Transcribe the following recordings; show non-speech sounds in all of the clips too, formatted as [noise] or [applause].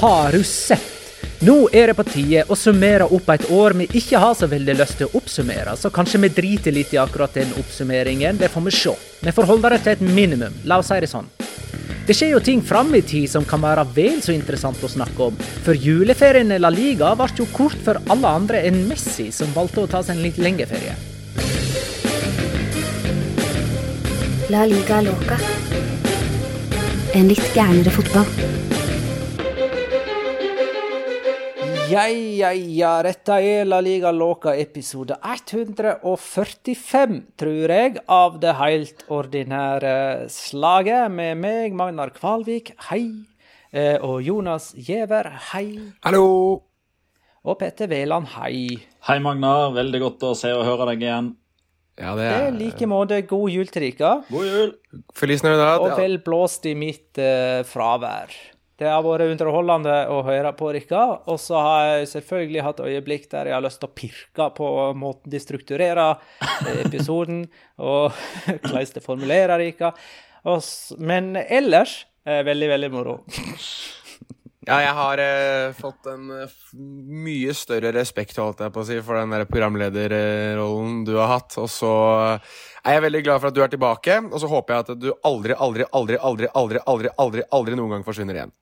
Har du sett? Nå er det på tide å summere opp et år vi ikke har så veldig lyst til å oppsummere, så kanskje vi driter litt i akkurat den oppsummeringen. Det får vi se. Vi får holde det til et minimum. La oss si det sånn. Det skjer jo ting fram i tid som kan være vel så interessant å snakke om. For juleferien i La Liga ble jo kort for alle andre enn Messi, som valgte å ta seg en litt lengre ferie. La liga loca. En litt gærnere fotball. Ja, ja, ja, dette er La Liga Låka episode 145, tror jeg, av det helt ordinære slaget. Med meg, Magnar Kvalvik, hei. Eh, Og Jonas Giæver, hei. Hallo! Og Petter Veland, hei. Hei, Magnar. Veldig godt å se og høre deg igjen. Ja, det Det er i like måte god jul til dere, God jul! Feliz Navidad. og vel blåst i mitt uh, fravær. Det har vært underholdende å høre på dere, og så har jeg selvfølgelig hatt øyeblikk der jeg har lyst til å pirke på måten de strukturerer eh, episoden, [laughs] og hvordan de formulerer dere. Men ellers eh, veldig, veldig moro. Ja, jeg har eh, fått en eh, mye større respekt holdt jeg på å si, for den der programlederrollen du har hatt. Og så er jeg veldig glad for at du er tilbake, og så håper jeg at du aldri, aldri, aldri, aldri, aldri, aldri, aldri, aldri noen gang forsvinner igjen.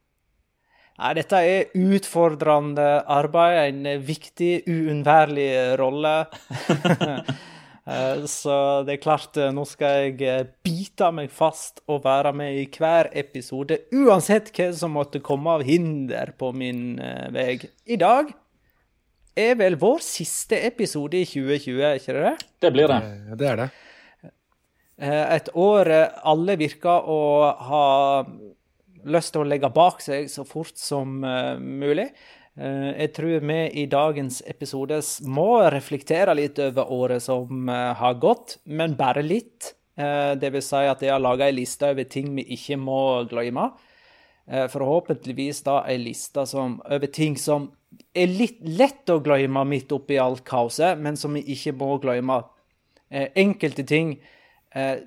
Nei, dette er utfordrende arbeid, en viktig, uunnværlig rolle. [laughs] Eh, Så det er klart, eh, nå skal jeg eh, bite meg fast og være med i hver episode, uansett hva som måtte komme av hinder på min vei. I dag er vel vår siste episode i 2020, er ikke det det? Det blir det. Det er det. Eh, Et år alle virker å ha lyst til å legge bak seg så fort som eh, mulig. Eh, Jeg tror vi i dagens episode må reflektere litt over året som eh, har gått, men bare litt. Det vil si at jeg har laga ei liste over ting vi ikke må glemme. Forhåpentligvis da ei liste over ting som er litt lett å glemme midt oppi alt kaoset, men som vi ikke må glemme. Enkelte ting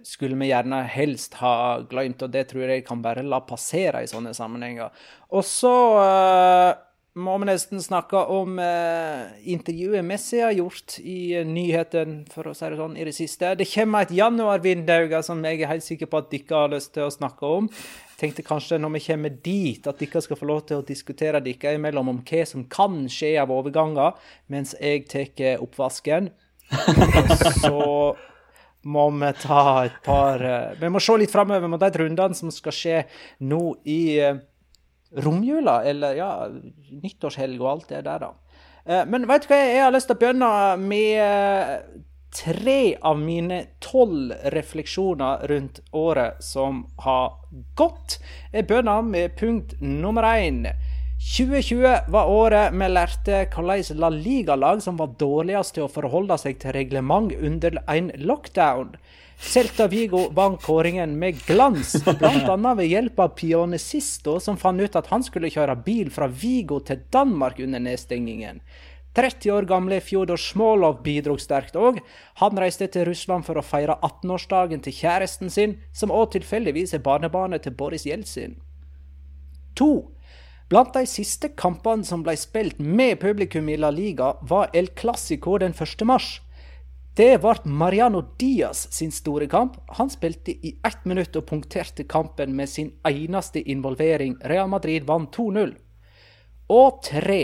skulle vi gjerne helst ha glemt, og det tror jeg kan bare la passere i sånne sammenhenger. Og så eh, må vi nesten snakke om eh, intervjuet Messi har gjort i eh, nyheten, for å si det sånn, i det siste. Det kommer et januarvindu som jeg er helt sikker på at dere har lyst til å snakke om. Jeg tenkte kanskje når vi kommer dit, at dere skal få lov til å diskutere dere imellom om hva som kan skje av overganger, mens jeg tar oppvasken. [laughs] Så må vi ta et par eh, Vi må se litt framover mot de rundene som skal skje nå i eh, romjula, eller ja, nyttårshelg og alt det der, da. Eh, Men vet du hva, jeg har lyst til å begynne med tre av mine tolv refleksjoner rundt året som har gått. Jeg begynner med punkt nummer én. 2020 var året vi lærte hvordan La Liga-lag som var dårligst til å forholde seg til reglement under en lockdown. Celta Vigo vant kåringen med glans, bl.a. ved hjelp av Pionesisto, som fant ut at han skulle kjøre bil fra Vigo til Danmark under nedstengingen. 30 år gamle Fjodor Smolov bidro sterkt òg. Han reiste til Russland for å feire 18-årsdagen til kjæresten sin, som òg tilfeldigvis er barnebarnet til Boris Jeltsin. 2. Blant de siste kampene som ble spilt med publikum i La Liga, var El Clásico den 1. mars. Det ble Mariano Diaz sin store kamp. Han spilte i ett minutt og punkterte kampen med sin eneste involvering. Real Madrid vant 2-0. Og tre.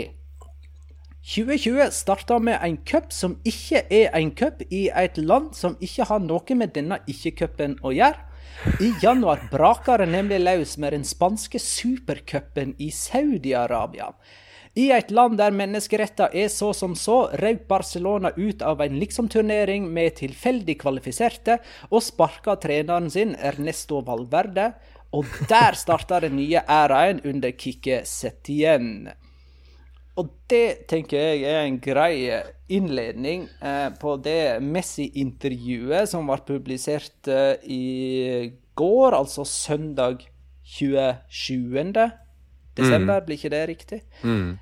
2020 starta med en cup som ikke er en cup i et land som ikke har noe med denne ikke-cupen å gjøre. I januar braker det nemlig løs med den spanske supercupen i Saudi-Arabia. I et land der menneskeretter er så som så, røk Barcelona ut av en liksom-turnering med tilfeldig kvalifiserte, og sparka treneren sin, Ernesto Valverde. Og der starta den nye æraen under Kikki Setien. Og det tenker jeg er en grei innledning eh, på det Messi-intervjuet som ble publisert eh, i går, altså søndag 27. desember, blir ikke det riktig? Mm.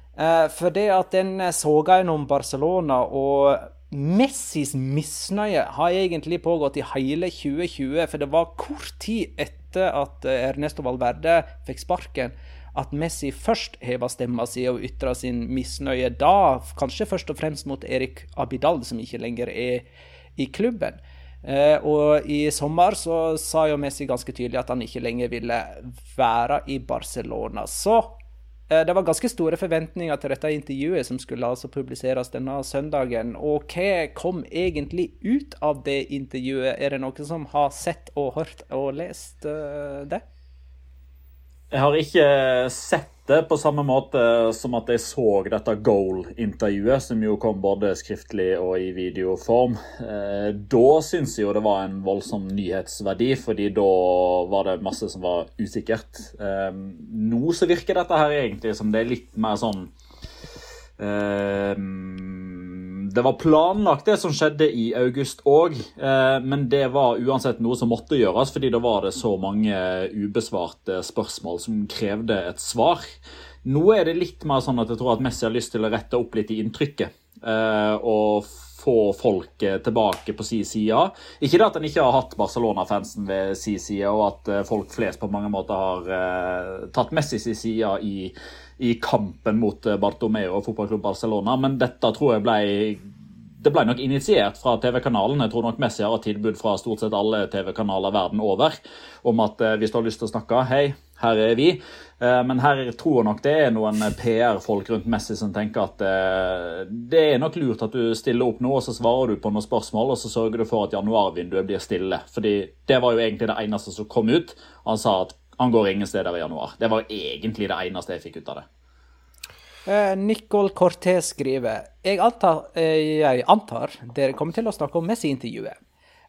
for det at den soga gjennom Barcelona og Messis misnøye har egentlig pågått i hele 2020, for det var kort tid etter at eh, Ernesto Valverde fikk sparken, at Messi først heva stemma si og ytra sin misnøye da, kanskje først og fremst mot Erik Abidal, som ikke lenger er i klubben. Eh, og i sommer så sa jo Messi ganske tydelig at han ikke lenger ville være i Barcelona. Så eh, det var ganske store forventninger til dette intervjuet, som skulle altså publiseres denne søndagen. Og hva kom egentlig ut av det intervjuet? Er det noen som har sett og hørt og lest uh, det? Jeg har ikke sett det på samme måte som at jeg så dette Goal-intervjuet, som jo kom både skriftlig og i videoform. Eh, da syns jeg jo det var en voldsom nyhetsverdi, fordi da var det masse som var usikkert. Eh, nå så virker dette her egentlig som det er litt mer sånn eh, det var planlagt, det som skjedde i august òg, eh, men det var uansett noe som måtte gjøres, fordi da var det så mange ubesvarte spørsmål som krevde et svar. Nå er det litt mer sånn at jeg tror at Messi har lyst til å rette opp litt i inntrykket. Eh, og få folk tilbake på sin side. Ikke det at han ikke har hatt Barcelona-fansen ved sin side, og at eh, folk flest på mange måter har tatt Messi sin side i i kampen mot eh, Bartomeo og fotballklubb Barcelona. Men dette tror jeg ble det ble nok initiert fra TV-kanalen. Jeg tror nok Messi har et tilbud fra stort sett alle TV-kanaler verden over om at eh, hvis du har lyst til å snakke, hei, her er vi. Eh, men her tror jeg nok det er noen PR-folk rundt Messi som tenker at det er nok lurt at du stiller opp nå, og så svarer du på noen spørsmål, og så sørger du for at januarvinduet blir stille. Fordi det var jo egentlig det eneste som kom ut. Han sa at han går ingen steder i januar. Det var egentlig det eneste jeg fikk ut av det. Nicol Nicole Cortés skriver jeg antar, eh, jeg antar dere kommer til å snakke om Messi-intervjuet.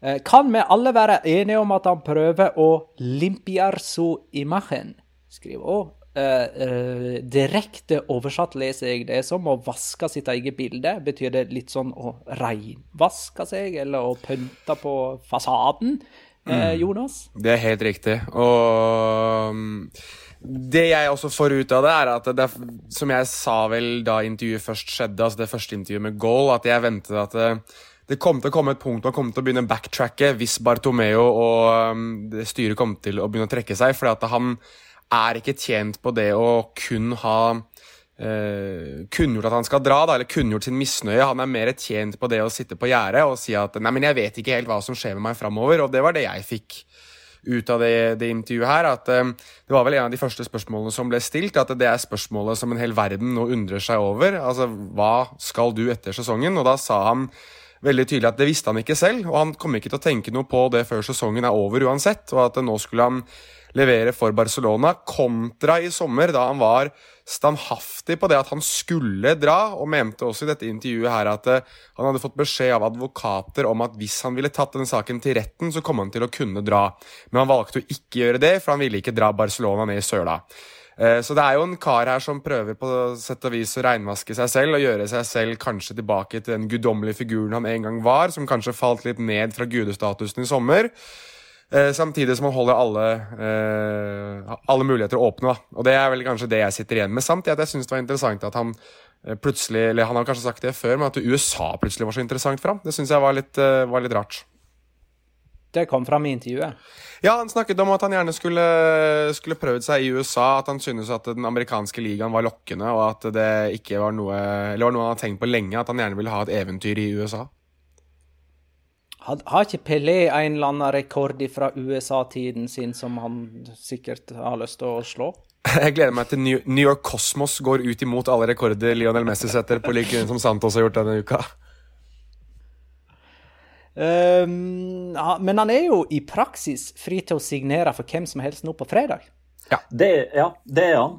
Eh, kan vi alle være enige om at han prøver å limpiar su imagen? Skriver òg. Uh, direkte oversatt leser jeg det som å vaske sitt eget bilde. Betyr det litt sånn å reinvaske seg, eller å pynte på fasaden? Eh, mm. Jonas? Det er helt riktig. Og um, det jeg også får ut av det, er at det, som jeg sa vel da intervjuet først skjedde, altså det første intervjuet med Goal, at jeg ventet at det, det kom til å komme et punkt man kom til å begynne å backtracke hvis Bartomeo og um, styret kom til å begynne å trekke seg. For han er ikke tjent på det å kun ha Uh, kunngjort at han skal dra, da, eller kunngjort sin misnøye. Han er mer tjent på det å sitte på gjerdet og si at 'nei, men jeg vet ikke helt hva som skjer med meg framover'. Og det var det jeg fikk ut av det, det intervjuet her. At uh, det var vel en av de første spørsmålene som ble stilt. At det er spørsmålet som en hel verden nå undrer seg over. Altså, hva skal du etter sesongen? Og da sa han veldig tydelig at det visste han ikke selv, og han kom ikke til å tenke noe på det før sesongen er over uansett, og at nå skulle han levere for Barcelona, kontra i sommer, da han var standhaftig på det at han skulle dra, og mente også i dette intervjuet her at uh, han hadde fått beskjed av advokater om at hvis han ville tatt denne saken til retten, så kom han til å kunne dra. Men han valgte å ikke gjøre det, for han ville ikke dra Barcelona ned i søla. Uh, så det er jo en kar her som prøver på sett og vis å reinvaske seg selv og gjøre seg selv kanskje tilbake til den guddommelige figuren han en gang var, som kanskje falt litt ned fra gudestatusen i sommer. Eh, samtidig som man holder alle, eh, alle muligheter åpne. Da. Og Det er vel kanskje det jeg sitter igjen med. Samtidig at jeg syns det var interessant at han eh, plutselig Eller han har kanskje sagt det før, men at USA plutselig var så interessant for ham. Det syns jeg var litt, eh, var litt, rart. Det kom fram i intervjuet? Ja, han snakket om at han gjerne skulle, skulle prøvd seg i USA. At han syntes at den amerikanske ligaen var lokkende, og at det ikke var noe Eller var noe han hadde tenkt på lenge, at han gjerne ville ha et eventyr i USA. Har ikke Pelé en eller annen rekord fra USA-tiden sin som han sikkert har lyst til å slå? Jeg gleder meg til New York Cosmos går ut imot alle rekorder Lionel Messi setter, på like grunn som Santos har gjort denne uka. Um, men han er jo i praksis fri til å signere for hvem som helst nå på fredag. Ja. Det, ja, det er han.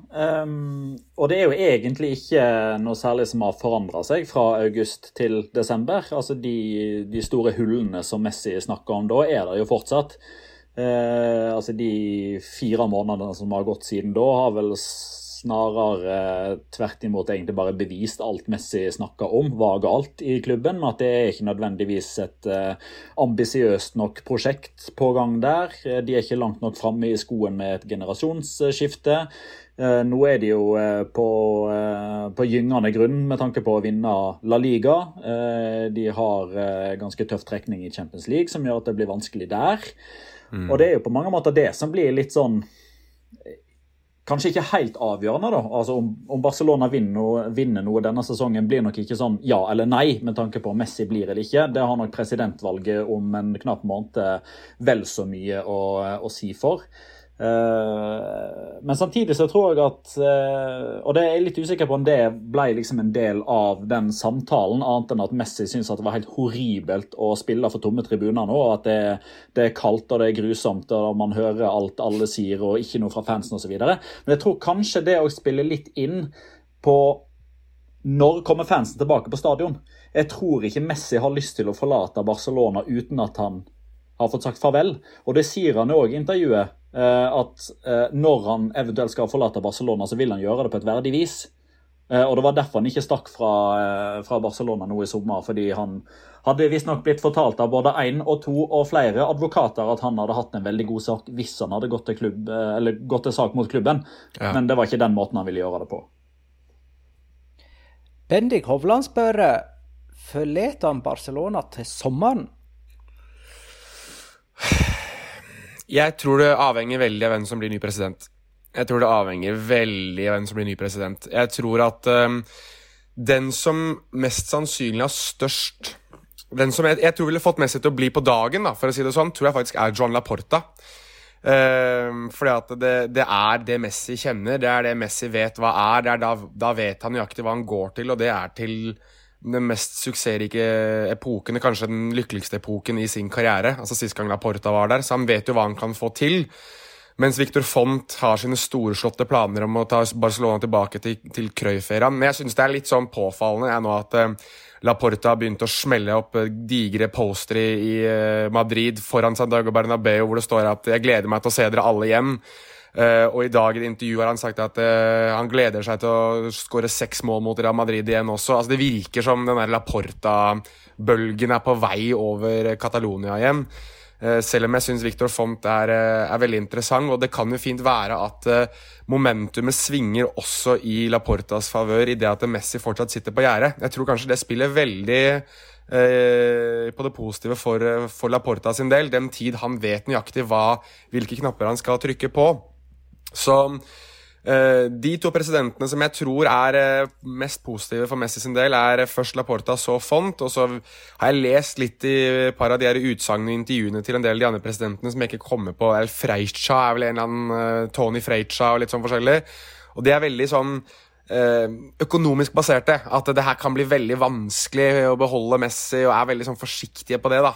Um, og det er jo egentlig ikke noe særlig som har forandra seg fra august til desember. Altså de, de, store hullene som Messi snakker om da, er der jo fortsatt. Uh, altså De fire månedene som har gått siden da, har vel snarere eh, tvert imot egentlig bare bevist alt Messi snakka om var galt i klubben. At det er ikke nødvendigvis et uh, ambisiøst nok prosjekt på gang der. Eh, de er ikke langt nok framme i skoen med et generasjonsskifte. Uh, nå er de jo uh, på, på, gyngende grunn med tanke på å vinne La Liga. de har ganske tøff trekning i Champions League, som gjør at det blir vanskelig der. Mm. Og det er jo på mange måter det som blir litt sånn kanskje ikke helt avgjørende. da. Altså Om, om Barcelona vinner, vinner, noe denne sesongen, blir nok ikke sånn ja eller nei med tanke på om Messi blir eller ikke. Det har nok presidentvalget om en knapp måned vel så mye å, å si for. Uh, men samtidig så tror jeg at uh, Og det er jeg litt usikker på om det ble liksom en del av den samtalen, annet enn at Messi syntes at det var helt horribelt å spille for tomme tribuner nå. At det, det, er kaldt og det er grusomt og man hører alt alle sier og ikke noe fra fansen osv. Men jeg tror kanskje det å spille litt inn på når kommer fansen tilbake på stadion? Jeg tror ikke Messi har lyst til å forlate Barcelona uten at han har fått sagt farvel. Og det sier han òg i intervjuet Eh, at eh, når han eventuelt skal forlate Barcelona, så vil han gjøre det på et verdig vis. Eh, og Det var derfor han ikke stakk fra, fra Barcelona nå i sommer. fordi han hadde visstnok blitt fortalt av både én og to og flere advokater at han hadde hatt en veldig god sak hvis han hadde gått til, klubb, gått til sak mot klubben. Ja. Men det var ikke den måten han ville gjøre det på. Bendik Hovland spør forlater han Barcelona til sommeren. Jeg tror det avhenger veldig av hvem som blir ny president. Jeg tror det avhenger veldig av hvem som blir ny president. Jeg tror at um, den som mest sannsynlig har størst Den som jeg, jeg tror ville fått Messi til å bli på dagen, da, for å si det sånn, tror jeg faktisk er John Laporta. Um, fordi at det, det, er det Messi kjenner, det er det Messi vet hva er. er da, da, vet han nøyaktig hva han går til, og det er til den mest suksessrike epoken, kanskje den lykkeligste epoken i sin karriere. Altså Sist gang Laporta var der, så han vet jo hva han kan få til. Mens Victor Font har sine storslåtte planer om å ta Barcelona tilbake til, til Cruyff-æraen. Men jeg synes det er litt sånn påfallende jeg nå at uh, Laporta har begynt å smelle opp uh, digre postere i uh, Madrid foran Santiago Bernabeu hvor det står at 'jeg gleder meg til å se dere alle igjen'. Uh, og i dag i et intervju har han sagt at uh, han gleder seg til å skåre seks mål mot Real Madrid igjen også. Altså Det virker som den der Laporta-bølgen er på vei over Catalonia igjen. Uh, selv om jeg syns Victor Font er, er, veldig interessant, og det kan jo fint være at momentumet svinger også i Laportas favør i det at Messi fortsatt sitter på gjerdet. Jeg tror kanskje det spiller veldig på det positive for, for Laporta sin del, den tid han vet nøyaktig hva, hvilke knapper han skal trykke på. Så Uh, de to presidentene som jeg tror er uh, mest positive for Messi sin del, er først Laporta, så Font. Og så har jeg lest litt i par av de utsagnene og intervjuene til en del av de andre presidentene som jeg ikke kommer på. El Freicha er vel en eller annen uh, Tony Freicha og litt sånn forskjellig. Og det er veldig sånn økonomisk baserte. At det her kan bli veldig vanskelig å beholde Messi, og er veldig sånn forsiktige på det, da.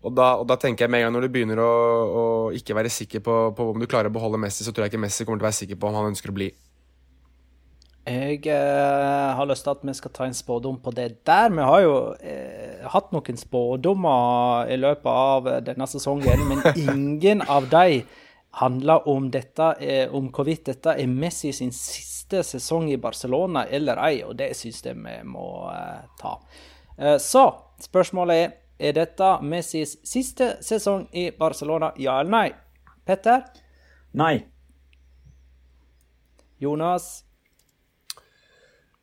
Og da, og da, tenker jeg med en gang Når du begynner å, å ikke være sikker på, på, om du klarer å beholde Messi, så tror jeg ikke Messi kommer til å være sikker på om han ønsker å bli. Jeg eh, har lyst til at vi skal ta en spådom på det der. Vi har jo eh, hatt noen spådommer i løpet av denne sesongen, men [laughs] ingen av de handler om, dette, eh, om hvorvidt dette er Messi sin siste sesong i Barcelona eller ei, og det syns jeg vi må eh, ta. Eh, så spørsmålet er er dette Messis siste sesong i Barcelona, ja eller nei? Petter? Nei. Jonas?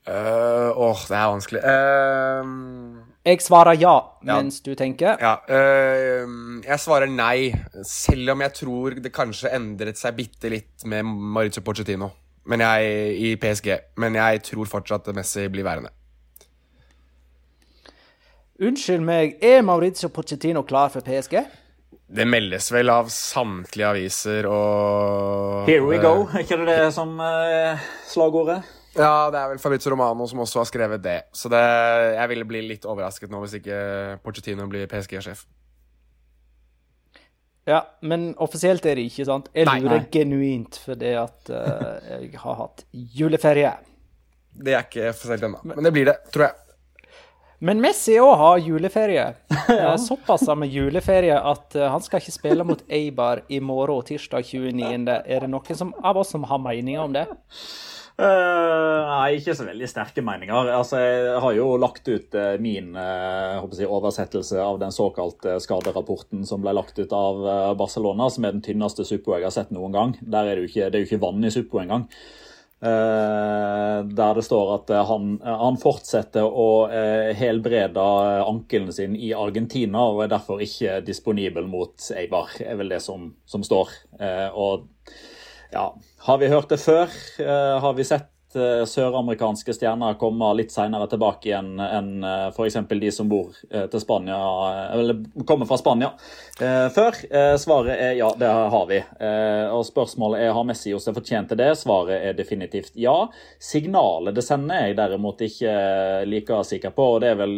Uh, åh, det er vanskelig. Uh, jeg svarer ja, mens du tenker. Ja, uh, jeg svarer nei, selv om jeg tror det kanskje endret seg bitte litt med Mauricio Pochettino men jeg, i PSG. Men jeg tror fortsatt Messi blir værende. Unnskyld meg, er Maurizio Pochettino klar for PSG? Det meldes vel av samtlige aviser og Here we go, er ikke det det som uh, slagordet? Ja, det er vel Fabrizio Romano som også har skrevet det. Så det, jeg ville bli litt overrasket nå hvis ikke Pochettino blir PSG-sjef. Ja, men offisielt er det ikke, sant? Jeg lurer nei, genuint fordi at uh, jeg har hatt juleferie. Det er ikke offisielt ennå, men det blir det, tror jeg. Men Messi òg har juleferie. [laughs] ja. Såpass med juleferie at uh, han skal ikke spille mot Eibar i morgen, tirsdag 29. Er det noen som, av oss som har meninger om det? Uh, nei, ikke så veldig sterke meninger. Altså, jeg har jo lagt ut uh, min uh, jeg, oversettelse av den såkalte skaderapporten som ble lagt ut av Barcelona, som er den tynneste suppo jeg har sett noen gang. Er det ikke, det er jo ikke vann i suppo engang. Uh, der det står at uh, han, uh, han, fortsetter å helbrede ankelen sin i Argentina og er derfor ikke disponibel mot Eibar, er vel det som, som står. og Ja, har vi hørt det før? Har vi sett uh, søramerikanske stjerner komme litt senere tilbake igjen enn uh, f.eks. de som bor til Spania, eller kommer fra Spania før? Svaret er ja, det har vi. Og spørsmålet er har Messi gjort fortjent til det? Svaret er definitivt ja. Signalet det sender er jeg derimot ikke like sikker på, og det er vel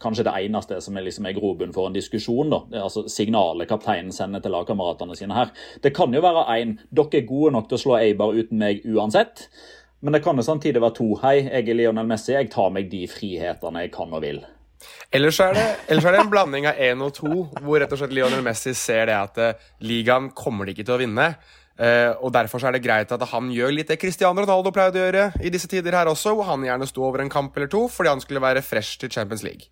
kanskje det eneste som er, liksom er grobunn for en diskusjon. da, altså Signalet kapteinen sender til lagkameratene sine her. Det kan jo være én dere er gode nok til å slå Eibar uten meg uansett. Men det kan jo samtidig være to. Hei, jeg er Lionel Messi, jeg tar meg de frihetene jeg kan og vil. Ellers er, det, ellers er det en blanding av én og to, hvor rett og slett Lionel Messi ser det at uh, ligaen kommer de ikke til å vinne. Uh, og Derfor er det greit at han gjør litt det Cristiano Ronaldo pleide å gjøre i disse tider her også, hvor han gjerne sto over en kamp eller to fordi han skulle være fresh til Champions League.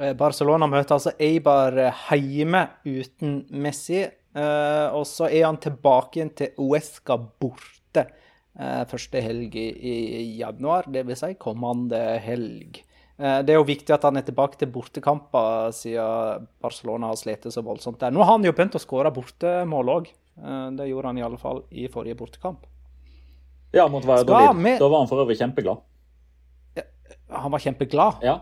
Eh, Barcelona møter altså Eibar hjemme uten Messi. Uh, og så er han tilbake igjen til Uesca borte uh, første helg i, i januar, dvs. Si kommende helg. Uh, det er jo viktig at han er tilbake til bortekamper, siden Barcelona har slitt så voldsomt der. Nå har han jo begynt å skåre bortemål òg. det gjorde han i alle fall i forrige bortekamp. Ja, mot Valladolid. Da var han for øvrig kjempeglad. han var kjempeglad? Ja.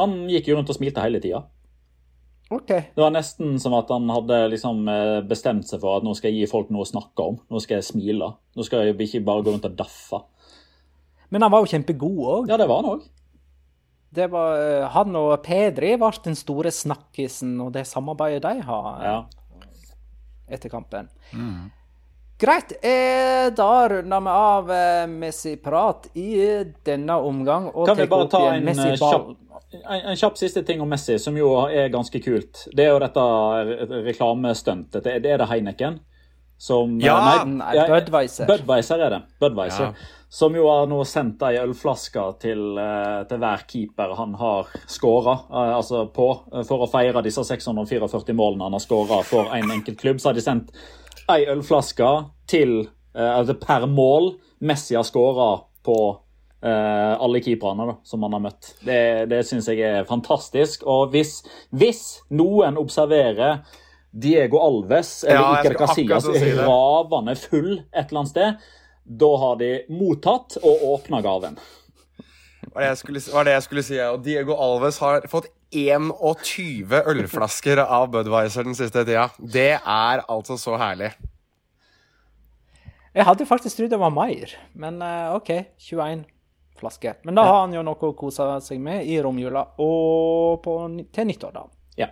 Han gikk jo rundt og smilte hele tida. Okay. Det var nesten som at han hadde liksom eh, bestemt seg for at nå skal jeg gi folk noe å snakke om. Nå skal jeg smile. Nå skal jeg ikke bare gå rundt og daffe. Men han var jo kjempegod òg. Ja, det var han òg. Det var, eh, han og Pedri ble den store snakkisen, og det samarbeidet de har ja. etter kampen. Mm. Greit. Eh, da runder vi av eh, Messi-prat i denne omgang. Og kan vi bare ta en kjapp en, en, kjapp siste ting om Messi, som jo er ganske kult. Det er jo dette reklamestuntet. Det, det er det Heineken? Som, ja! Nei, Budwiser. Budwiser er det. Budwiser. Ja. Som jo har nå sendt ei ølflaske til, eh, til, hver keeper han har skåra eh, altså på. Eh, for å feire disse 644 målene han har skåra for én en enkelt klubb, så har de sendt ei ølflaske til, altså per mål Messi har skåra på Uh, alle keeperne da, som han har møtt. Det, det syns jeg er fantastisk. Og hvis, hvis noen observerer Diego Alves eller ja, Iker Casillas si ravende full et eller annet sted, da har de mottatt og åpna gaven. Det, var det jeg skulle si. Og Diego Alves har fått 21 ølflasker av Budwiser den siste tida. Det er altså så herlig. Jeg hadde faktisk trodd det var mer, men uh, OK. 21 flaske. Men da har han jo noe å kose seg med i romjula og på, til nyttår, da. Ja.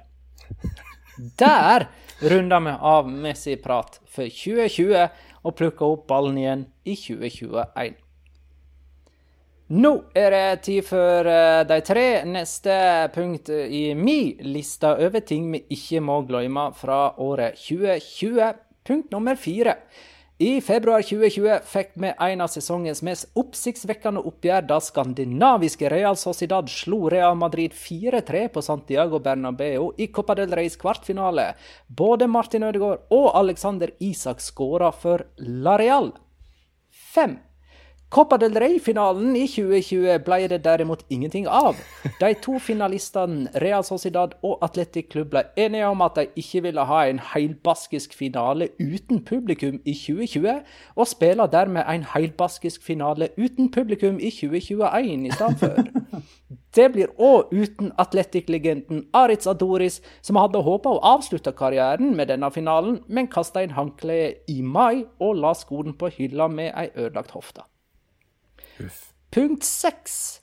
[laughs] Der runder vi av Messi-prat for 2020 og plukker opp ballen igjen i 2021. Nå er det tid for eh, de tre neste punkt i min liste over ting vi ikke må glemme fra året 2020. Punkt nummer fire. I februar 2020 fikk vi en av sesongens mest oppsiktsvekkende oppgjør da skandinaviske Real Sociedad slo Real Madrid 4-3 på Santiago Bernabeu i Copa del Reis kvartfinale. Både Martin Ødegaard og Alexander Isak skåra for La Real. 5. Copa del Rey-finalen i 2020 ble det derimot ingenting av. De to finalistene Real Sociedad og Atletic Klubb ble enige om at de ikke ville ha en heilbaskisk finale uten publikum i 2020, og spiller dermed en heilbaskisk finale uten publikum i 2021 i stedet for. Det blir òg uten Atletic-legenden Aritz Adoris, som hadde håpa å avslutte karrieren med denne finalen, men kasta inn håndkleet i mai og la skoen på hylla med ei ødelagt hofte. Uff. Punkt seks.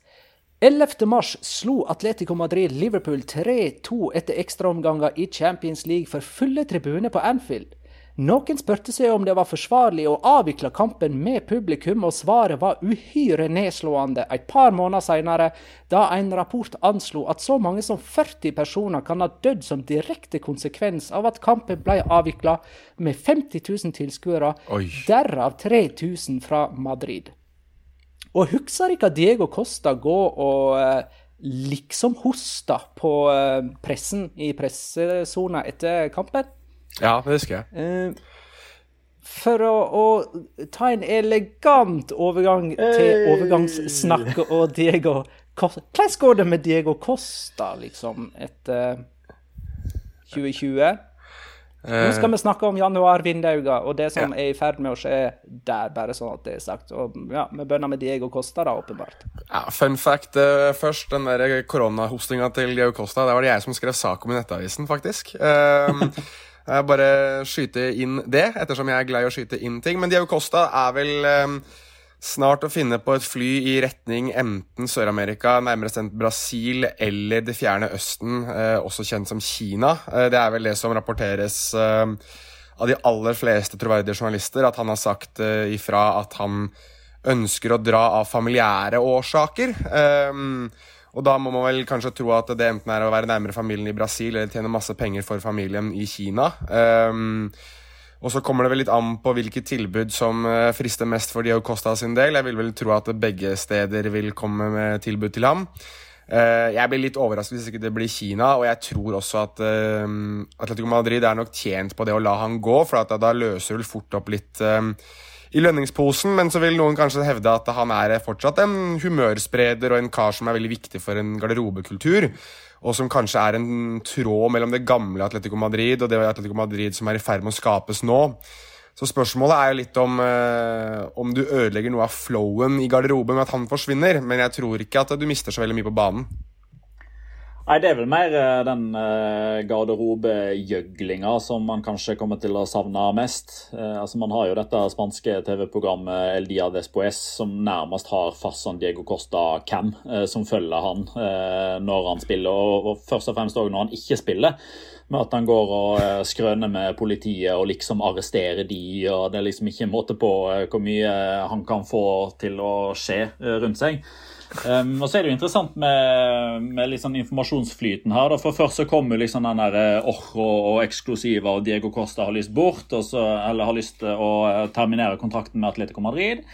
11. mars slo Atletico Madrid Liverpool 3-2 etter ekstraomganger i Champions League for fulle tribuner på Anfield. Noen spurte seg om det var forsvarlig å avvikle kampen med publikum, og svaret var uhyre nedslående et par måneder senere, da en rapport anslo at så mange som 40 personer kan ha dødd som direkte konsekvens av at kampen ble avvikla med 50 000 tilskuere, derav 3000 fra Madrid. Og husker ikke Diego Costa gå og eh, liksom hoste på eh, pressen i pressesona etter kampen? Ja, det husker jeg. Eh, for å, å, ta en elegant overgang til overgangssnakk og Diego Costa Hvordan går det med Diego Costa, liksom, etter 2020? Nå skal vi snakke om januar-vinduet og det som ja. er i ferd med å skje der, bare sånn at det er sagt. Og ja, Vi bønner med Diego Costa, da, åpenbart. Ja, Fun fact uh, først. Den der koronahostinga til Diego Costa, det var det jeg som skrev sak om i Nettavisen, faktisk. Uh, [laughs] jeg bare skyte inn det, ettersom jeg er glad i å skyte inn ting. Men Diego Costa er vel um, snart å finne på et fly i retning enten Sør-Amerika, nærmere bestemt Brasil, eller Det fjerne østen, eh, også kjent som Kina. Eh, det er vel det som rapporteres eh, av de aller fleste troverdige journalister, at han har sagt ifra at han ønsker å dra av familiære årsaker. Og da må man vel kanskje tro at det enten er å være nærmere familien i Brasil eller tjene masse penger for familien i Kina. Og så kommer det vel litt an på hvilket tilbud som eh, frister mest for Dio Costa sin del. Jeg vil vel tro at begge steder vil komme med tilbud til ham. Eh, jeg blir litt overrasket hvis ikke det blir Kina, og jeg tror også at uh, Atletico Madrid er nok tjent på det å la han gå, for da løser vel fort opp litt i lønningsposen. Men så vil noen kanskje hevde at han er fortsatt en humørspreder og en kar som er veldig viktig for en garderobekultur og som kanskje er en tråd mellom det gamle Atletico Madrid og det Atletico Madrid som er i ferd med å skapes nå. Så spørsmålet er jo litt om, eh, om du ødelegger noe av flowen i garderoben med at han forsvinner, men jeg tror ikke at du mister så veldig mye på banen. Nei, Det er vel mer eh, den uh, garderobegjøglinga som man kanskje kommer til å savne mest. Uh, altså Man har jo dette spanske TV-programmet El Dia Despoes som nærmest har fast sånn Diego Costa Cam, som følger han når han spiller, og, først og fremst òg når han ikke spiller. Med at han går og skrøner med politiet og liksom arresterer de, og det er liksom ikke en måte på hvor mye han kan få til å skje rundt seg. Um, og så er det jo interessant med, med sånn informasjonsflyten her. Da. For Først så kommer liksom den der eh, Orro og eksklusiva og Diego Costa har lyst bort, så, eller har lyst til å eh, terminere kontrakten med Atletico Madrid.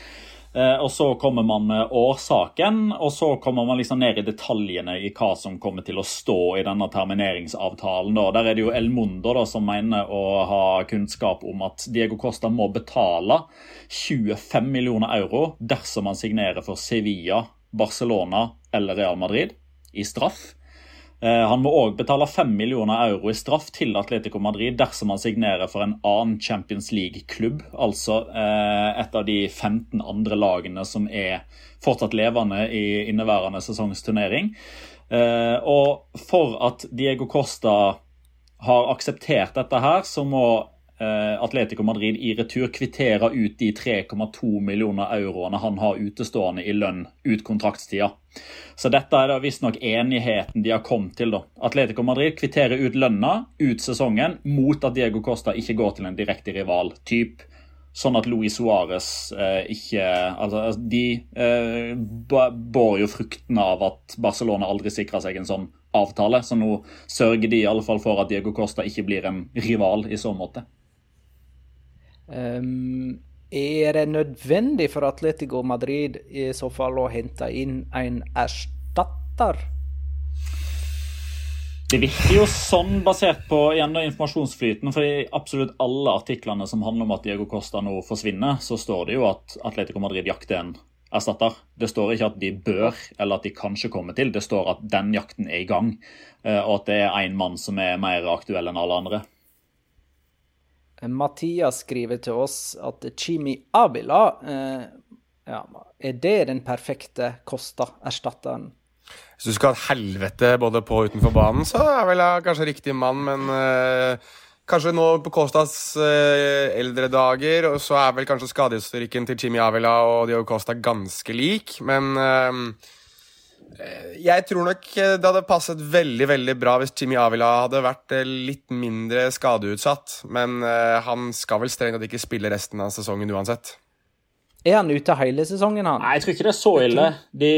Uh, og Så kommer man med årsaken, og så kommer man liksom ned i detaljene i hva som kommer til å stå i denne termineringsavtalen. Da. Der er det jo El Mundo da, som mener å ha kunnskap om at Diego Costa må betale 25 millioner euro dersom han signerer for Sevilla Barcelona eller Real Madrid i straff. Eh, han må òg betale 5 millioner euro i straff til Atletico Madrid dersom han signerer for en annen Champions League-klubb, altså eh, et av de 15 andre lagene som er fortsatt levende i inneværende sesongsturnering. turnering. og for at Diego Costa har akseptert dette her, så må Eh, Atletico Madrid i retur kvitterer ut de 3,2 millioner euroene han har utestående i lønn ut kontraktstida. Så dette er da visstnok enigheten de har kommet til. da. Atletico Madrid kvitterer ut lønna ut sesongen mot at Diego Costa ikke går til en direkte rival. typ Sånn at Luis Suárez eh, ikke altså, De eh, bår jo fruktene av at Barcelona aldri sikra seg en sånn avtale. Så nå sørger de i alle fall for at Diego Costa ikke blir en rival i så måte. Um, er det nødvendig for Atletico Madrid i så fall å hente inn en erstatter? Det virker jo sånn, basert på igjen informasjonsflyten. For i absolutt alle artiklene som handler om at Diego Costa nå forsvinner, så står det jo at Atletico Madrid jakter en erstatter. Det står ikke at de bør, eller at de kanskje kommer til. Det står at den jakten er i gang, eh, og at det er én mann som er mer aktuell enn alle andre. Mathias skriver til oss at Chimi Avila eh, ja, Er det den perfekte Costa-erstatteren? Hvis du skal ha et helvete både på og utenfor banen, så er vel jeg kanskje riktig mann, men eh, kanskje nå på Costas eh, eldre dager, og så er vel kanskje skadehistorikken til Chimi Avila og Diogo Costa ganske lik, men Eh, jeg tror nok eh, det hadde passet veldig veldig bra hvis Jimmy Avila hadde vært eh, litt mindre skadeutsatt. Men han skal vel strengt tatt ikke spille resten av sesongen uansett. Er han ute hele sesongen, han? Nei, Jeg tror ikke det er så ille. De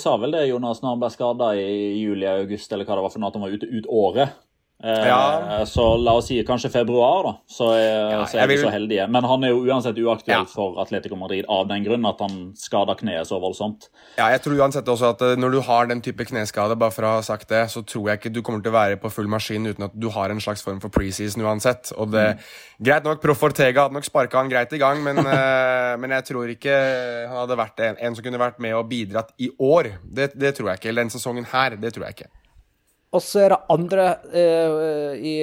sa vel det, Jonas, når han ble skada i juli-august, eller hva det var for noe, at han var ute ut året. Ja. Så la oss si kanskje februar, da. Så er, ja, så er vi så heldige. Men han er jo uansett uaktuell ja. for Atletico Madrid av den grunn at han skader kneet så voldsomt. Ja, jeg tror uansett også at eh, når du har den type kneskade, bare for å ha sagt det, så tror jeg ikke du kommer til å være på full maskin uten at du har en slags form for preseason uansett. Og det mm. Greit nok, Proff Ortega hadde nok sparka han greit i gang, men, uh, [laughs] men jeg tror ikke han hadde vært en, en, som kunne vært med og bidratt i år. Det, det tror jeg ikke. Eller den sesongen her, det tror jeg ikke. Og så er det andre eh, i,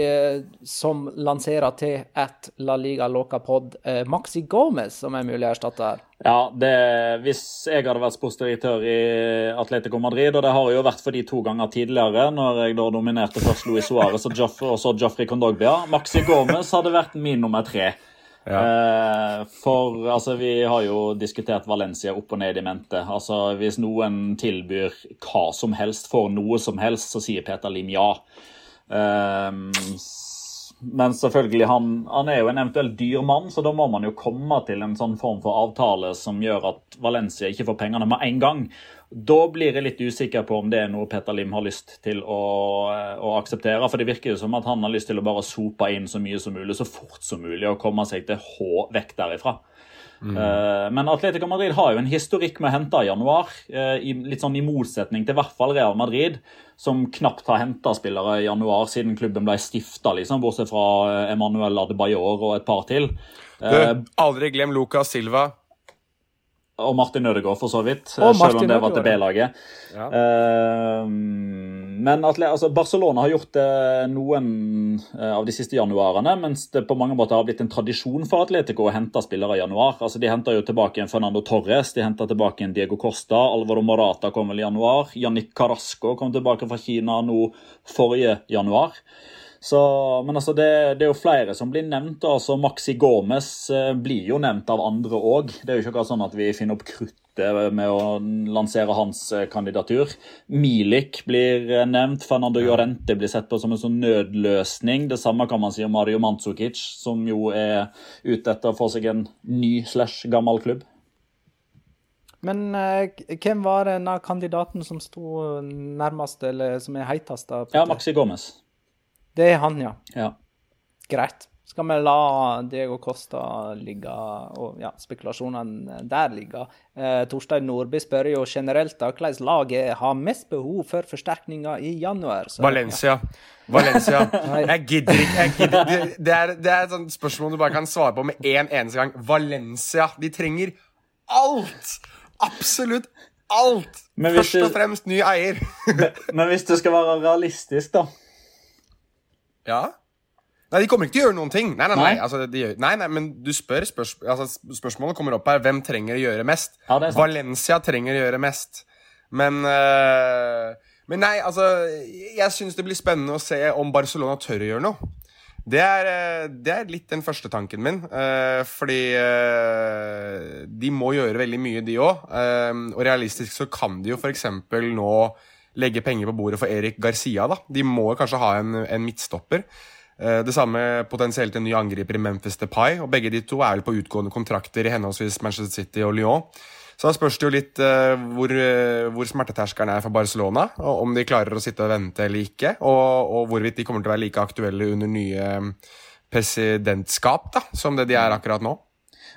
som lanserer til at La Liga Loca Pod, eh, Maxi Gomez, som er mulig å erstatte her. Ja, det, hvis jeg hadde vært sportsdirektør i Atletico Madrid, og det har jo vært for de to ganger tidligere, når jeg da dominerte først Luis Suárez og, og så Joffrey Condogbia Maxi Gomez hadde vært min nummer tre. Ja. Eh, for altså, vi har jo diskutert Valencia opp og ned i mente. Altså, Hvis noen tilbyr hva som helst for noe som helst, så sier Peter Lim ja. Um, men selvfølgelig, han, han, er jo en eventuelt dyr mann, så da må man jo komme til en sånn form for avtale som gjør at Valencia ikke får pengene med en gang. Da blir jeg litt usikker på om det er noe Petter Lim har lyst til å, å, akseptere. For det virker jo som at han har lyst til å bare sope inn så mye som mulig, så fort som mulig, og komme seg til H vekk derifra. Mm. Uh, men Atletico Madrid har jo en historikk med å hente i januar, litt sånn i motsetning til i hvert fall Real Madrid, som knapt har henta spillere i januar siden klubben ble stifta, liksom, bortsett fra Emanuel Emmanuel Adebayor og et par til. Du, aldri glem Lucas Silva. Og Martin Ødegaard, for så vidt. Og selv om det var til B-laget. Ja. Uh, men altså, Barcelona har gjort det noen uh, av de siste januarene, mens det på mange måter har blitt en tradisjon for Atletico å hente spillere i januar. Altså, De henter jo tilbake en Fernando Torres, de henter tilbake en Diego Costa, Alvaro Morata kom vel i januar. Yannick Carasco kom tilbake fra Kina nå forrige januar. Så, men altså det, det, er jo flere som blir nevnt. altså Maxi Gomez eh, blir jo nevnt av andre òg. Det er jo ikke akkurat sånn at vi finner opp kruttet med å lansere hans eh, kandidatur. Milik blir eh, nevnt. Fernando Llorente blir sett på som en sånn nødløsning. Det samme kan man si om Mario Mandzukic, som jo er ute etter å få seg en ny slash gammel klubb. Men eh, hvem var den kandidaten som sto nærmest, eller som er heitest? Ja, Maxi Gomez. Det er han, ja. ja. Greit. Skal vi la Diego Costa ligge, og ja, spekulasjonene der ligge. Eh, Torstein Nordby spør jo generelt da, hvordan laget har mest behov for forsterkninger i januar. Så, Valencia. Ja. Valencia. [laughs] jeg gidder ikke. Jeg gidder. Det, det, er, det er et sånt spørsmål du bare kan svare på med én en eneste gang. Valencia. De trenger alt! Absolutt alt! Først og fremst ny eier. [laughs] men hvis du skal være realistisk, da ja. Nei, de kommer ikke til å gjøre noen ting. Nei, nei, nei. Altså, gjør, nei, nei men du spør spørs, altså, Spørsmålet kommer opp her. Hvem trenger å gjøre mest? Ja, Valencia trenger å gjøre mest. Men uh, Men nei, altså Jeg syns det blir spennende å se om Barcelona tør å gjøre noe. Det er, eh, det er litt den første tanken min. Uh, fordi de må gjøre veldig mye, de òg. og realistisk så kan de jo f.eks. nå legge penger på bordet for Erik Garcia. da. De må kanskje ha en, en midtstopper. Eh, det samme potensielt en ny angriper i Memphis Depay. og Begge de to er vel på utgående kontrakter i henholdsvis Manchester City og Lyon. Så da spørs det jo litt uh, hvor, uh, hvor, smerteterskelen er for Barcelona. og Om de klarer å sitte og vente eller ikke. Og, og hvorvidt de kommer til å være like aktuelle under nye presidentskap da, som det de er akkurat nå.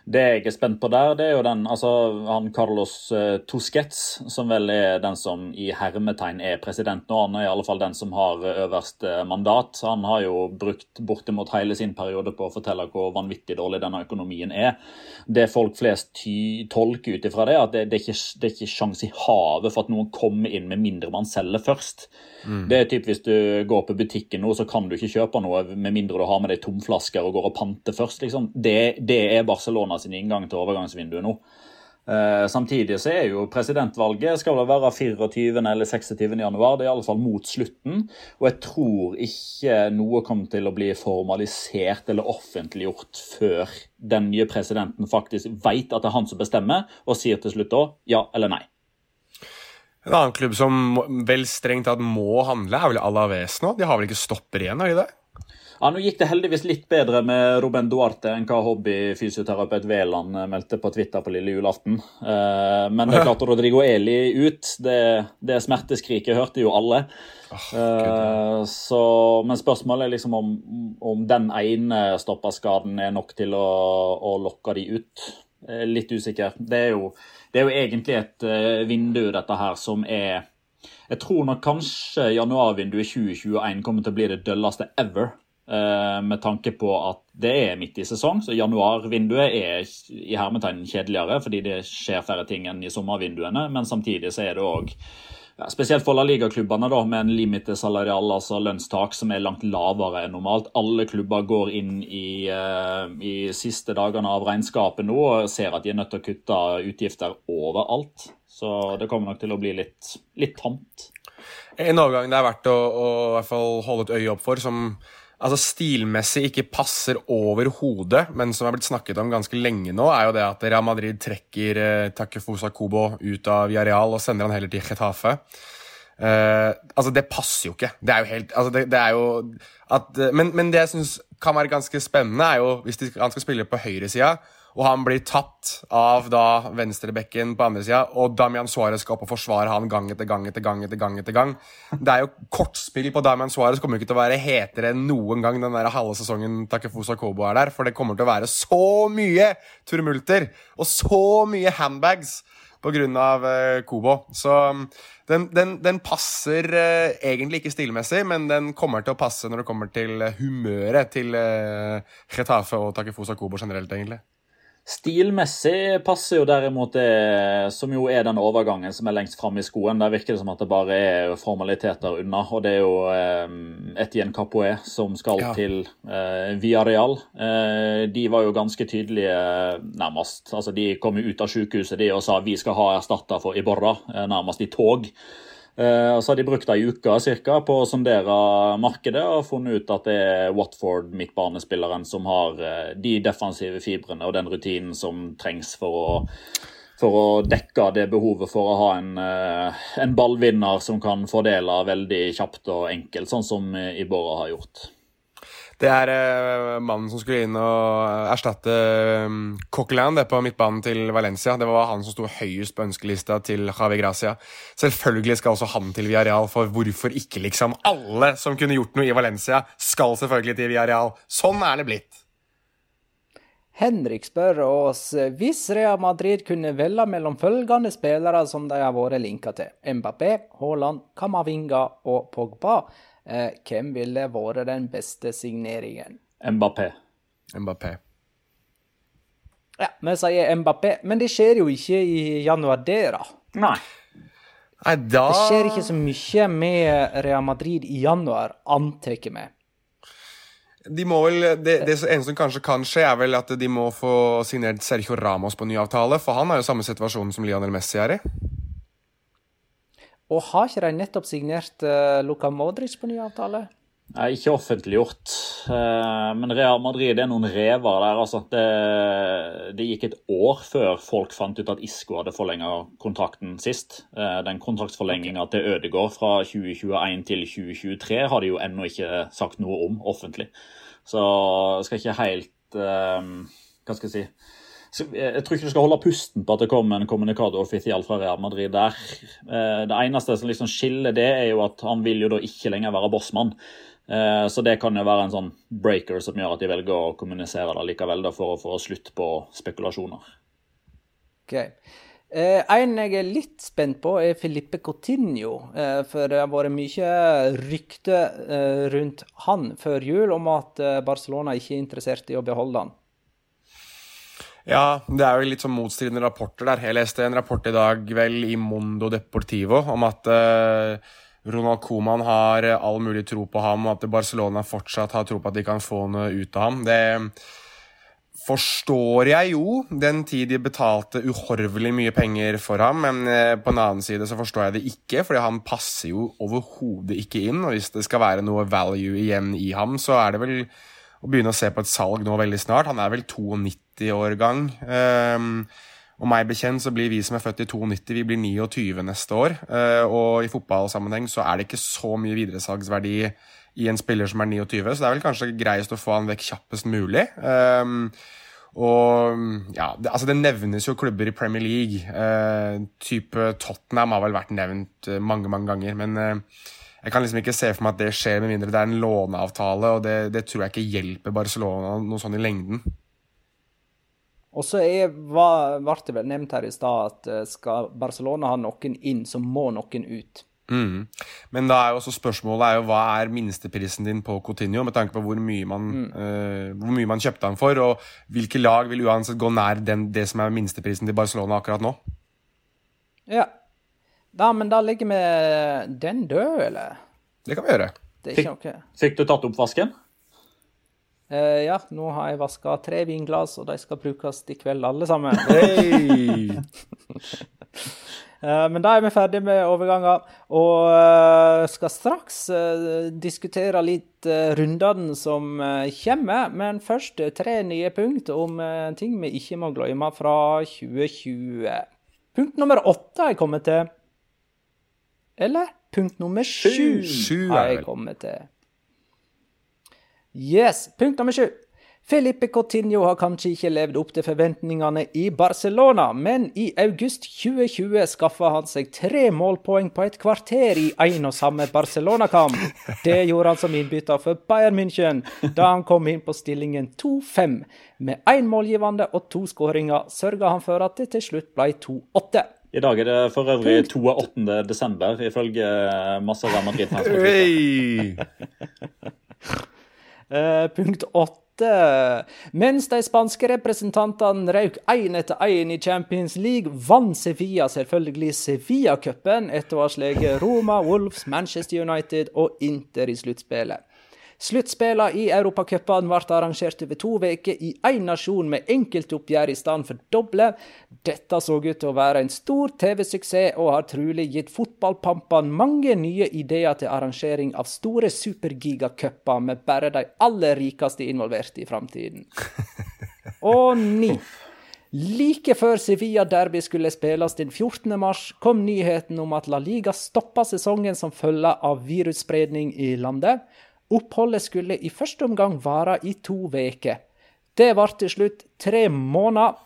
Det jeg er spent på der, det er jo den altså han Carlos uh, Tosquez, som vel er den som i hermetegn er president nå. Han er i alle fall den som har øverste mandat. Han har jo brukt bortimot hele sin periode på å fortelle hvor vanvittig dårlig denne økonomien er. Det folk flest ty tolker ut ifra det, at det, det, er ikke, det er ikke sjans i havet for at noen kommer inn med mindre man selger først. Mm. Det er typ Hvis du går på butikken nå, så kan du ikke kjøpe noe med mindre du har med deg tomflasker og går og panter først. liksom. Det, det er Barcelona sin inngang til overgangsvinduet nå. Eh, samtidig så er jo presidentvalget skal det være 24. eller 26. januar. Det er i alle fall mot slutten. Og jeg tror ikke noe kommer til å bli formalisert eller offentliggjort før den nye presidenten faktisk vet at det er han som bestemmer, og sier til slutt da ja eller nei. En annen klubb som vel strengt tatt må handle, er vel Alaves nå? De har vel ikke stopper igjen, har de det? Ja, Nå gikk det heldigvis litt bedre med Ruben Duarte enn hva hobbyfysioterapeut Veland eh, meldte på Twitter på lille julaften. Eh, men det er klart Rodrigo Eli ut. Det, det smerteskriket hørte jo alle. Oh, så, men spørsmålet er liksom om, om den ene stopperskaden er nok til å, å lokke de ut. Litt usikker. Det er jo, det er jo egentlig et vindu, dette her, som er Jeg tror nok kanskje januarvinduet 2021 kommer til å bli det dølleste ever. Eh, med tanke på at det er midt i sesong, så januarvinduet er i hermetegn kjedeligere fordi det skjer færre ting enn i sommervinduene. Men samtidig så er det òg ja, spesielt for la liga-klubbene da, med en limite salarial, altså lønnstak, som er langt lavere enn normalt. Alle klubber går inn i, uh, i siste dagene av regnskapet nå og ser at de er nødt til å kutte utgifter overalt. Så det kommer nok til å bli litt, litt tamt. En overgang det er verdt å, å holde et øye opp for, som altså stilmessig ikke passer overhodet, men som har blitt snakket om ganske lenge nå, er jo det at Real Madrid trekker eh, Takefusa Kubo ut av Villarreal og sender han heller til Getafe. Eh, altså, det passer jo ikke. Det er jo helt altså, det, det er jo at, men, men, det jeg syns kan være ganske spennende, er jo hvis de, han skal spille på høyresida og han blir tatt av da venstrebekken på andre sida, og Damian Suárez skal opp og forsvare han gang etter gang etter gang. etter gang etter gang. Det er jo kortspill på Damian Suárez kommer ikke til å være hetere enn noen gang den der halve sesongen Takefusa Kobo er der, for det kommer til å være så mye turmulter og så mye handbags av uh, Kobo. Så um, den, den, den passer uh, egentlig ikke stilmessig, men den kommer til å passe når det kommer til humøret til uh, Getafe og Takefusa Kobo generelt, egentlig. Stilmessig passer jo derimot det som jo er den overgangen som er lengst fram i skoen. Der virker det som at det bare er formaliteter unna. Og det er jo eh, Etienne Capoe som skal ja. til eh, Villarreal. Eh, de var jo ganske tydelige, nærmest. Altså, de kom jo ut av sykehuset de og sa vi skal ha erstatter for Iborra, eh, nærmest i tog. Eh, og så har de brukt ei uke cirka, på å sondere markedet og funnet ut at det er Watford, midtbanespilleren, som har eh, de defensive fibrene og den rutinen som trengs for å, for å dekke det behovet for å ha en, eh, en ballvinner som kan fordele veldig kjapt og enkelt, sånn som Ibora har gjort. Det er uh, mannen som skulle inn og erstatte um, Coquelin på midtbanen til Valencia. Det var han som sto høyest på ønskelista til Javi Gracia. Selvfølgelig skal også han til Villarreal, for hvorfor ikke, liksom? Alle som kunne gjort noe i Valencia, skal selvfølgelig til Villarreal. Sånn er det blitt. Henrik spør oss hvis Real Madrid kunne velge mellom følgende spillere som de har vært linka til, Mbappé, Haaland, Kamavinga og Pogba, Eh, hvem ville vært den beste signeringen? Mbappé. Mbappé. Ja, vi sier Mbappé, men det skjer jo ikke i januar, det, da. Nei. Nei, da Det skjer ikke så mye med Real Madrid i januar, antar vi. De må vel, det, det eneste som kanskje kan skje, er vel at de må få signert Sergio Ramos på ny avtale, for han er jo samme situasjon som Lionel Messi er i. Og har ikke de nettopp signert uh, Luka Modric på ny avtale? Nei, ikke offentliggjort. Uh, men Real Madrid er noen rever der. altså. Det, det, gikk et år før folk fant ut at Isco hadde forlenga kontrakten sist. Uh, den kontraktsforlenginga til Ødegaard fra 2021 til 2023 har de jo ennå ikke sagt noe om offentlig. Så jeg skal ikke helt Hva skal jeg si jeg tror ikke du skal holde pusten på at det kommer en kommunikator offisiell fra Real Madrid der. Eh, det eneste som liksom skiller det, er jo at han vil jo da ikke lenger være bossmann. Eh, så det kan jo være en sånn breaker som gjør at de velger å kommunisere det likevel, da, for å få slutt på spekulasjoner. Ok. Eh, en jeg er litt spent på, er Filippe Coutinho. Eh, for det har vært mye rykte eh, rundt han før jul om at eh, Barcelona ikke er interessert i å beholde han. Ja, det er jo litt sånn motstridende rapporter der. Jeg leste en rapport i dag vel i Mondo Deportivo om at uh, Ronald Coman har eh, all mulig tro på ham, og at Barcelona fortsatt har tro på at de kan få noe ut av ham. Det forstår jeg jo, den tid de betalte uhorvelig mye penger for ham. Men eh, på en annen side så forstår jeg det ikke, fordi han passer jo overhodet ikke inn. Og hvis det skal være noe value igjen i ham, så er det vel å begynne å se på et salg nå veldig snart. Han er vel 92 90-årgang. Ehm, og meg bekjent så blir vi som er født i 92, vi blir 29 neste år. Eh, og i fotballsammenheng så er det ikke så mye videresalgsverdi i en spiller som er 29, så det er vel kanskje greiest å få han vekk kjappest mulig. Ehm, og ja, det, altså det nevnes jo klubber i Premier League. Eh, type Tottenham har vel vært nevnt eh, mange, mange ganger. Men eh, jeg kan liksom ikke se for meg at det skjer, med mindre det er en låneavtale. Og det, det tror jeg ikke hjelper Barcelona noe sånn i lengden. Og så ble det vel nevnt her i stad at eh, skal Barcelona ha noen inn, så må noen ut. Mm. Men da er jo også spørsmålet er jo, hva er minsteprisen din på Coutinho, med tanke på hvor mye man, mm. uh, hvor mye man kjøpte han for, og hvilke lag vil uansett gå nær den, det som er minsteprisen til Barcelona akkurat nå? Ja, Da, men da legger vi den død, eller? Det kan vi gjøre. Det er ikke noe Fikk du tatt opp Eh, Ja, nå har jeg vaska tre vinglass, og de skal brukes i kveld, alle sammen. [laughs] Hey. uh, Men da er vi ferdige med overganger, og uh, skal straks eh, diskutere litt eh, rundene som eh, kommer. Men først eh, tre nye punkt om eh, ting vi ikke må glemme fra 2020. Punkt nummer åtte har jeg kommet til. Eller punkt nummer sju har jeg kommet til. Yes, punkt nummer sju. Felipe Coutinho har kanskje ikke levd opp til forventningene i Barcelona, men i august 2020 skaffa han seg tre målpoeng på et kvarter i én og samme Barcelona-kamp. Det gjorde han som innbytter for Bayern München da han kom inn på stillingen 2-5. Med én målgivende og to skåringer sørga han for at det til slutt ble 2-8. I dag er det for øvrig 28. desember, ifølge masse av Madrid-fans. [laughs] Eh, punkt åtte. Mens de spanske representantene røyk én etter én i Champions League, vant Sevilla selvfølgelig Sevilla-cupen etter å ha slått Roma, Wolves, Manchester United og Inter i sluttspillet. Sluttspillene i Europacupen ble arrangert over to uker i én nasjon med enkeltoppgjør i stedet for doble. Dette så ut til å være en stor TV-suksess og har trolig gitt fotballpampene mange nye ideer til arrangering av store supergigacuper med bare de aller rikeste involvert i framtiden. [laughs] Og ni. Like før Sevilla Derby skulle spilles den 14. mars, kom nyheten om at La Liga stoppa sesongen som følge av virusspredning i landet. Oppholdet skulle i første omgang vare i to uker. Det ble til slutt tre måneder.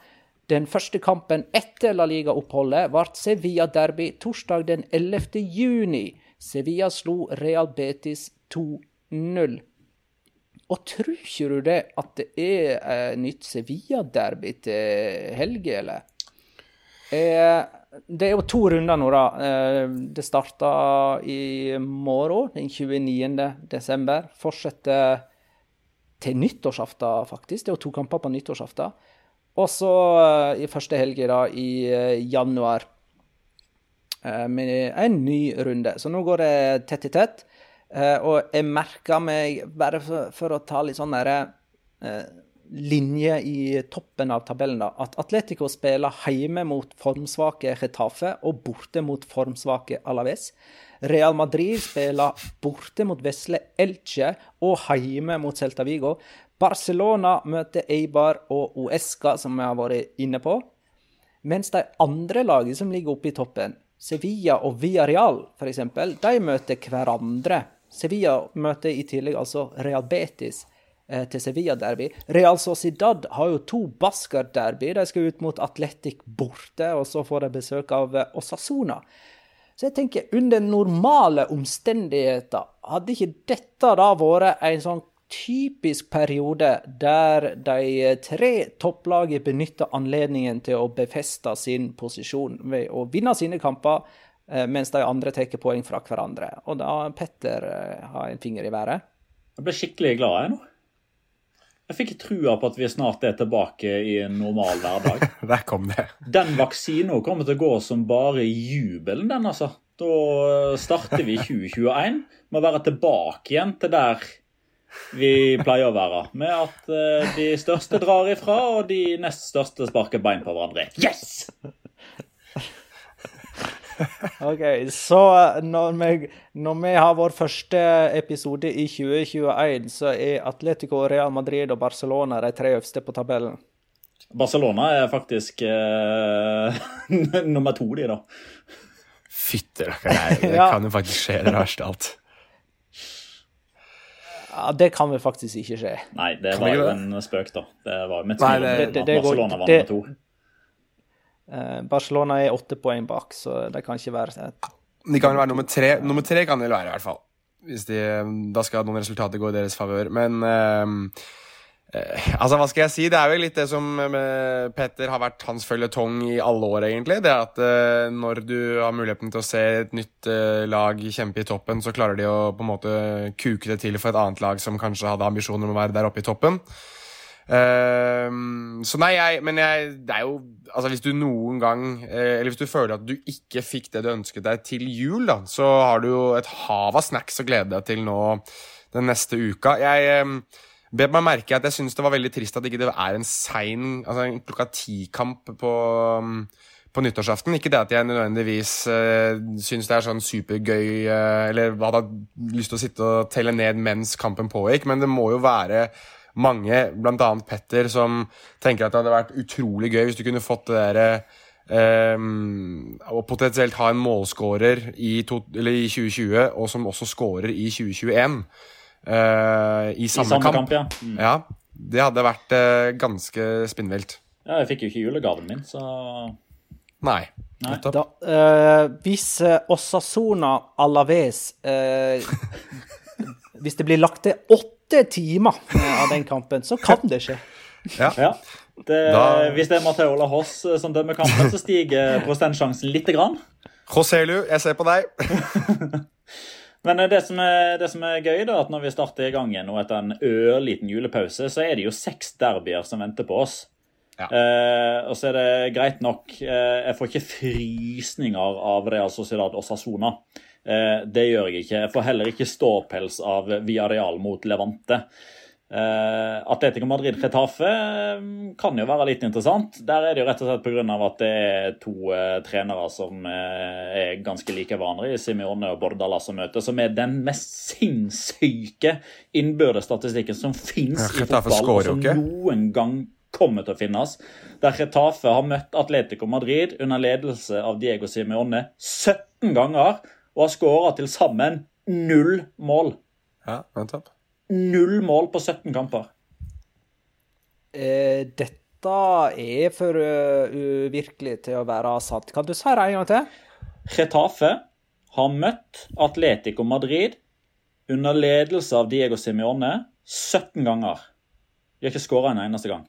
Den første kampen etter La Liga-oppholdet ble Sevilla Derby torsdag den 11. juni. Sevilla slo Real Betis 2-0. Og tror ikke du det at det er eh, nytt Sevilla-derby til helga, eller? Eh, det er jo to runder nå, da. Eh, det starta i morgen, den 29. desember. Fortsetter til nyttårsaften, faktisk. Det er jo to kamper på nyttårsaften. Og så eh, i første helg i eh, januar med en ny runde. Så nå går det tett i tett. Og jeg merker meg, bare for, for å ta litt sånn derre linje i toppen av tabellen, da, at Atletico spiller hjemme mot formsvake Getafe og borte mot formsvake Alaves. Real Madrid spiller borte mot vesle Elche og hjemme mot Celta Vigo. Barcelona møter Eibar og Uesca, som vi har vært inne på. Mens de andre lagene som ligger oppe i toppen, Sevilla og Villarreal f.eks., de møter hverandre. Sevilla møter i tillegg altså Real Betis til Sevilla-derby. Real Sociedad har jo to Basker-derby. De skal ut mot Atletic borte, og så får de besøk av eh, Osasuna. Så jeg tenker, under normale omstendigheter, hadde ikke dette da vært en sånn typisk periode der de tre topplagene benytter anledningen til å befeste sin posisjon ved å vinne sine kamper, eh, mens de andre tar poeng fra hverandre. Og da Petter eh, har en finger i været. Jeg ble skikkelig glad jeg nå. Jeg fikk trua på at vi snart er tilbake i en normal hverdag. [laughs] Der kom det. Den vaksinen kommer til å gå som bare jubelen, den, altså. Da starter vi 2021 med å være tilbake igjen til der vi pleier å være. Med at eh, de største drar ifra, og de nest største sparker bein på hverandre. Yes! [laughs] Ok, Så når vi, når vi har vår første episode i 2021, så er Atletico, Real Madrid og Barcelona de tre øverste på tabellen. Barcelona er faktisk eh, [laughs] nummer to, de, da. Fytti rakkeren, det [laughs] Ja. kan jo faktisk skje, det verste av alt. Ja, Det kan vel faktisk ikke skje. Nei, det Kan var jo en spøk, da. Det var mitt Nei, det- det- det Barcelona var med nummer to. Eh, Barcelona er åtte poeng bak, så det kan ikke være De kan være nummer tre. Nummer tre kan de være, i hvert fall. De, da skal noen resultater gå i deres favør. Men eh, eh, altså, hva skal jeg si? Det er vel litt det som eh, Petter har vært hans føljetong i alle år, egentlig. Det at når du har muligheten til å se et nytt lag kjempe i toppen, så klarer de å på en måte kuke det til for et annet lag som kanskje hadde ambisjoner om å være der oppe i toppen. Så nei, jeg, men jeg, det er jo Altså, hvis du noen gang eh, Eller hvis du føler at du ikke fikk det du ønsket deg til jul, da, så har du jo et hav av snacks å glede deg til nå den neste uka. Jeg eh, bet meg merke at jeg syns det var veldig trist at ikke det er en sein Altså en klokka ti-kamp på på nyttårsaften. Ikke det at jeg nødvendigvis uh, syns det er sånn supergøy uh, eller hadde lyst til å sitte og telle ned mens kampen pågikk, men det må jo være mange, bl.a. Petter, som tenker at det hadde vært utrolig gøy hvis du kunne fått det derre um, Og potensielt ha en målskårer i, to, i, 2020, og som også skårer i 2021. Uh, I samme, I samme kamp. kamp ja. Mm. ja. Det hadde vært uh, ganske spinnvilt. Ja, jeg fikk jo ikke julegaven min, så Nei. Nei. Da, uh, hvis Osasona Alaves [laughs] Hvis det blir lagt til åtte åtte timer av den kampen, så kan det skje. Ja. ja. Det, da... Hvis det er Mateola Hoss eh, som dømmer kampen, så stiger prosentsjansen lite grann. Joselu, jeg ser på deg. [laughs] Men eh, det som, er, det som, er, gøy, da, at når vi starter i gang igjen nå etter en ørliten julepause, så er det jo seks derbyer som venter på oss. Ja. Eh, og så er det greit nok eh, Jeg får ikke frysninger av Real Sociedad og Sasona. Eh, det gjør jeg ikke. Jeg får heller ikke ståpels av Villarreal mot Levante. Uh, Atletico Madrid-Retafe uh, kan jo være litt interessant. Der er det jo rett og slett pga. at det er to trenere som er ganske like hverandre, i Simione og Bordala som møter, som er den mest sinnssyke innbyrdesstatistikken som fins i fotball, og som noen gang kommer til å finnes. Der Retafe har møtt Atletico Madrid under ledelse av Diego Simione 17 ganger og har skåra til sammen null mål. Ja, nettopp. Null mål på 17 kamper. Eh, dette er for uh, uvirkelig til å være sant. Kan du si det en gang til? Retafe har møtt Atletico Madrid under ledelse av Diego Simione 17 ganger. De har ikke skåra en eneste gang.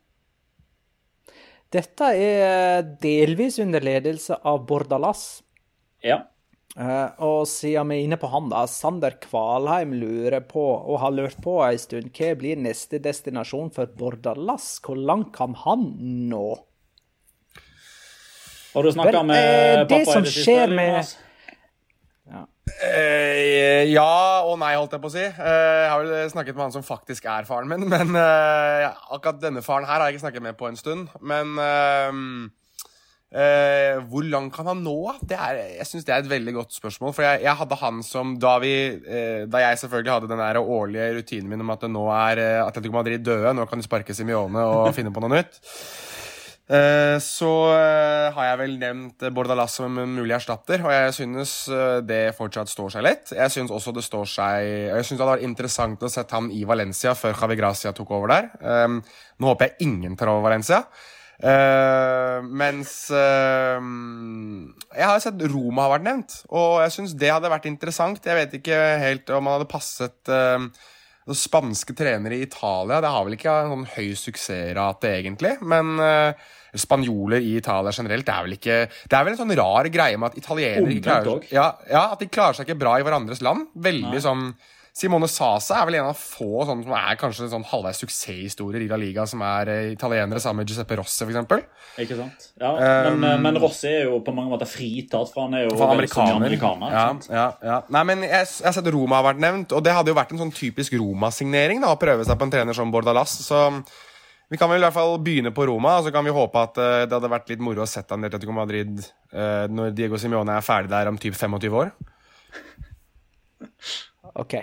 Dette er delvis under ledelse av Bordalas. Ja. Uh, og siden vi er inne på han, da, Sander Kvalheim lurer på, og har lurt på en stund, hva blir neste destinasjon for Bordalas? Hvor langt kan han nå? Har du snakka med uh, pappa det som det siste? Med... Ja. Uh, ja. og nei, holdt jeg på å si. jeg har vel snakket med han som faktisk er faren min, men akkurat denne faren her har jeg ikke snakket med på en stund. Men Eh, hvor langt kan han nå? Det er, jeg synes det er et veldig godt spørsmål. For jeg, jeg hadde han som da, vi, eh, da jeg selvfølgelig hadde den der årlige rutinen min om at nå er eh, Atletico Madrid døde, nå kan de sparke Simione og finne på noe nytt. Eh, så eh, har jeg vel nevnt Bordalas som en mulig erstatter, og jeg synes eh, det fortsatt står seg lett. Jeg synes også det står seg Jeg synes det hadde vært interessant å sette ham i Valencia før Javi Gracia tok over der. nå håper jeg ingen tar over Valencia. Uh, mens uh, Jeg har sett Roma har vært nevnt, og jeg syns det hadde vært interessant. Jeg vet ikke helt om han hadde passet uh, spanske trenere i Italia. Det har vel ikke en sånn høy suksessrate, egentlig. Men spanjoler i Italia generelt det er vel ikke Det er vel en sånn rar greie med at italienere klarer, ja, ja, at de klarer seg ikke bra i hverandres land. Veldig Nei. sånn Simone Sasa er vel en av få sånn, som er kanskje sånn halvveis suksesshistorier i La Liga, som er uh, italienere, sammen med Giuseppe Rossi, f.eks. Ikke sant. Ja, um, men, eh, men, Rossi er jo på mange måter fritatt, for han er jo amerikaner. amerikaner ja, ja, ja, Nei, men jeg, jeg har sett Roma har vært nevnt, og det hadde jo vært en sånn typisk Roma-signering da, å prøve seg på en trener som Bordalas. så... Vi kan vel i hvert fall begynne på Roma, og så kan vi håpe at uh, det hadde vært litt moro å sette han i Atletico Madrid uh, når Diego Simione er ferdig der om typ 25 år. OK.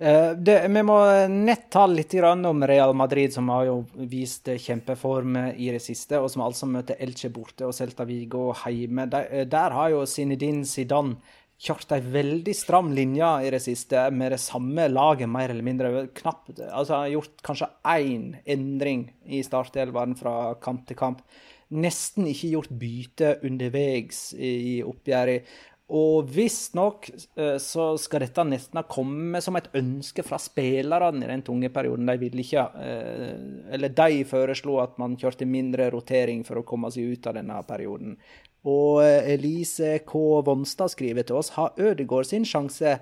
Eh, det, vi må nett ta litt om Real Madrid, som har jo vist kjempeform i det siste, og som altså møter Elche borte og Celta Vigo hjemme. Der, eh, der har jo Zinedine Zidane kjørt ei veldig stram linje i det siste, med det samme laget, mer eller mindre. Knapt, altså har gjort kanskje én endring i startelveren fra kamp til kamp. Nesten ikke gjort bytte underveis i oppgjøret. Og visstnok eh, så skal dette nesten ha kommet som et ønske fra spillerne i den tunge perioden. De ville ikke eh, Eller de foreslo at man kjørte mindre rotering for å komme seg ut av denne perioden. Og eh, Elise K. Vonstad skriver til oss har Ødegaard sin sjanse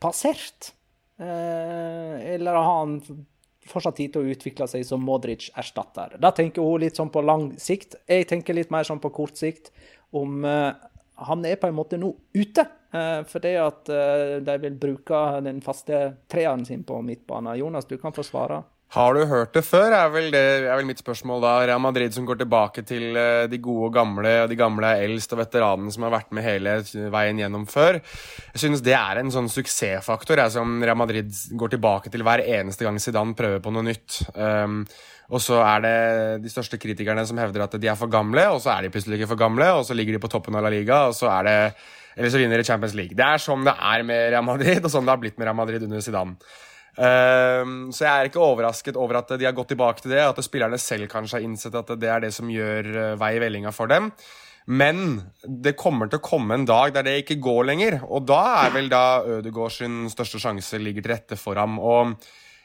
passert? Eller har han fortsatt tid til å utvikle seg som Modric-erstatter. Da tenker hun litt sånn på lang sikt. Jeg tenker litt mer sånn på kort sikt. Om han er på en måte nå ute. Uh, fordi at uh, de vil bruke den faste treeren sin på midtbanen. Jonas, du kan få svare. Har du hørt det før, er vel, det, er vel mitt spørsmål da. Real Madrid som går tilbake til uh, de gode og gamle, og de gamle er eldst, og veteranene som har vært med hele veien gjennom før. Jeg synes det er en sånn suksessfaktor jeg, som Real Madrid går tilbake til hver eneste gang Zidane prøver på noe nytt. Um, og så er det de største kritikerne som hevder at de er for gamle, og så er de plutselig ikke for gamle, og så ligger de på toppen av La Liga, og så er det Eller så vinner de Champions League. Det er sånn det er med Real Madrid, og sånn det har blitt med Real Madrid under Zidane. Um, så jeg er ikke overrasket over at de har gått tilbake til det, at spillerne selv kanskje har innsett at det er det som gjør uh, vei i vellinga for dem. Men det kommer til å komme en dag der det ikke går lenger, og da er vel da Ødegaard sin største sjanse ligger til rette for ham. og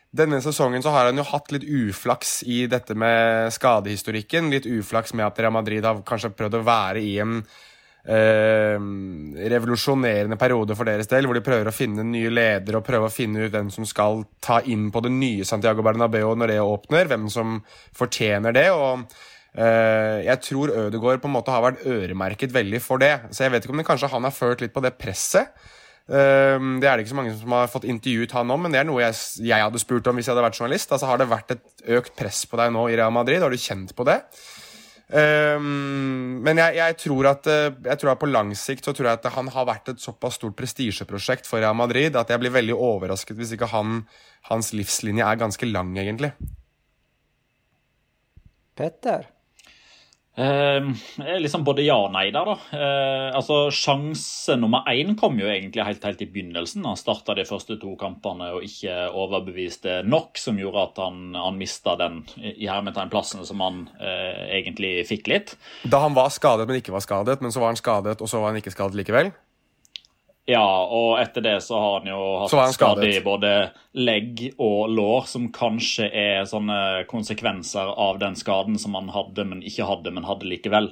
denne sesongen så har han jo hatt litt uflaks i dette med skadehistorikken. Litt uflaks med at Real Madrid har kanskje prøvd å være i en eh, revolusjonerende periode for deres del, hvor de prøver å finne nye ledere og prøve å finne ut hvem som skal ta inn på det nye Santiago Bernabeu når det åpner, hvem som fortjener det. og eh, jeg tror Ødegaard på en måte har vært øremerket veldig for det. Så jeg vet ikke om det kanskje han har ført litt på det presset. Uh, det er det ikke så mange som har fått intervjuet han om, men det er noe jeg, jeg hadde spurt om hvis jeg hadde vært journalist. Altså Har det vært et økt press på deg nå i Real Madrid? Har du kjent på det? Um, men jeg, jeg, tror at, eh, jeg tror at på lang sikt så tror jeg at han har vært et såpass stort prestisjeprosjekt for Real Madrid at jeg blir veldig overrasket hvis ikke han, hans livslinje er ganske lang, egentlig. Petter? Uh, liksom både ja og nei der, da. Eh, altså, Sjanse nummer én kom jo egentlig helt, helt i begynnelsen. Han starta de første to kampene og ikke overbeviste nok, som gjorde at han, han mista den i hermetegnplassen som han eh, egentlig fikk litt. Da han var skadet, men ikke var skadet, men så var han skadet, og så var han ikke skadet likevel? Ja, og etter det så har han jo hatt skade i både legg og lår, som kanskje er sånne konsekvenser av den skaden som han hadde, men ikke hadde, men hadde likevel.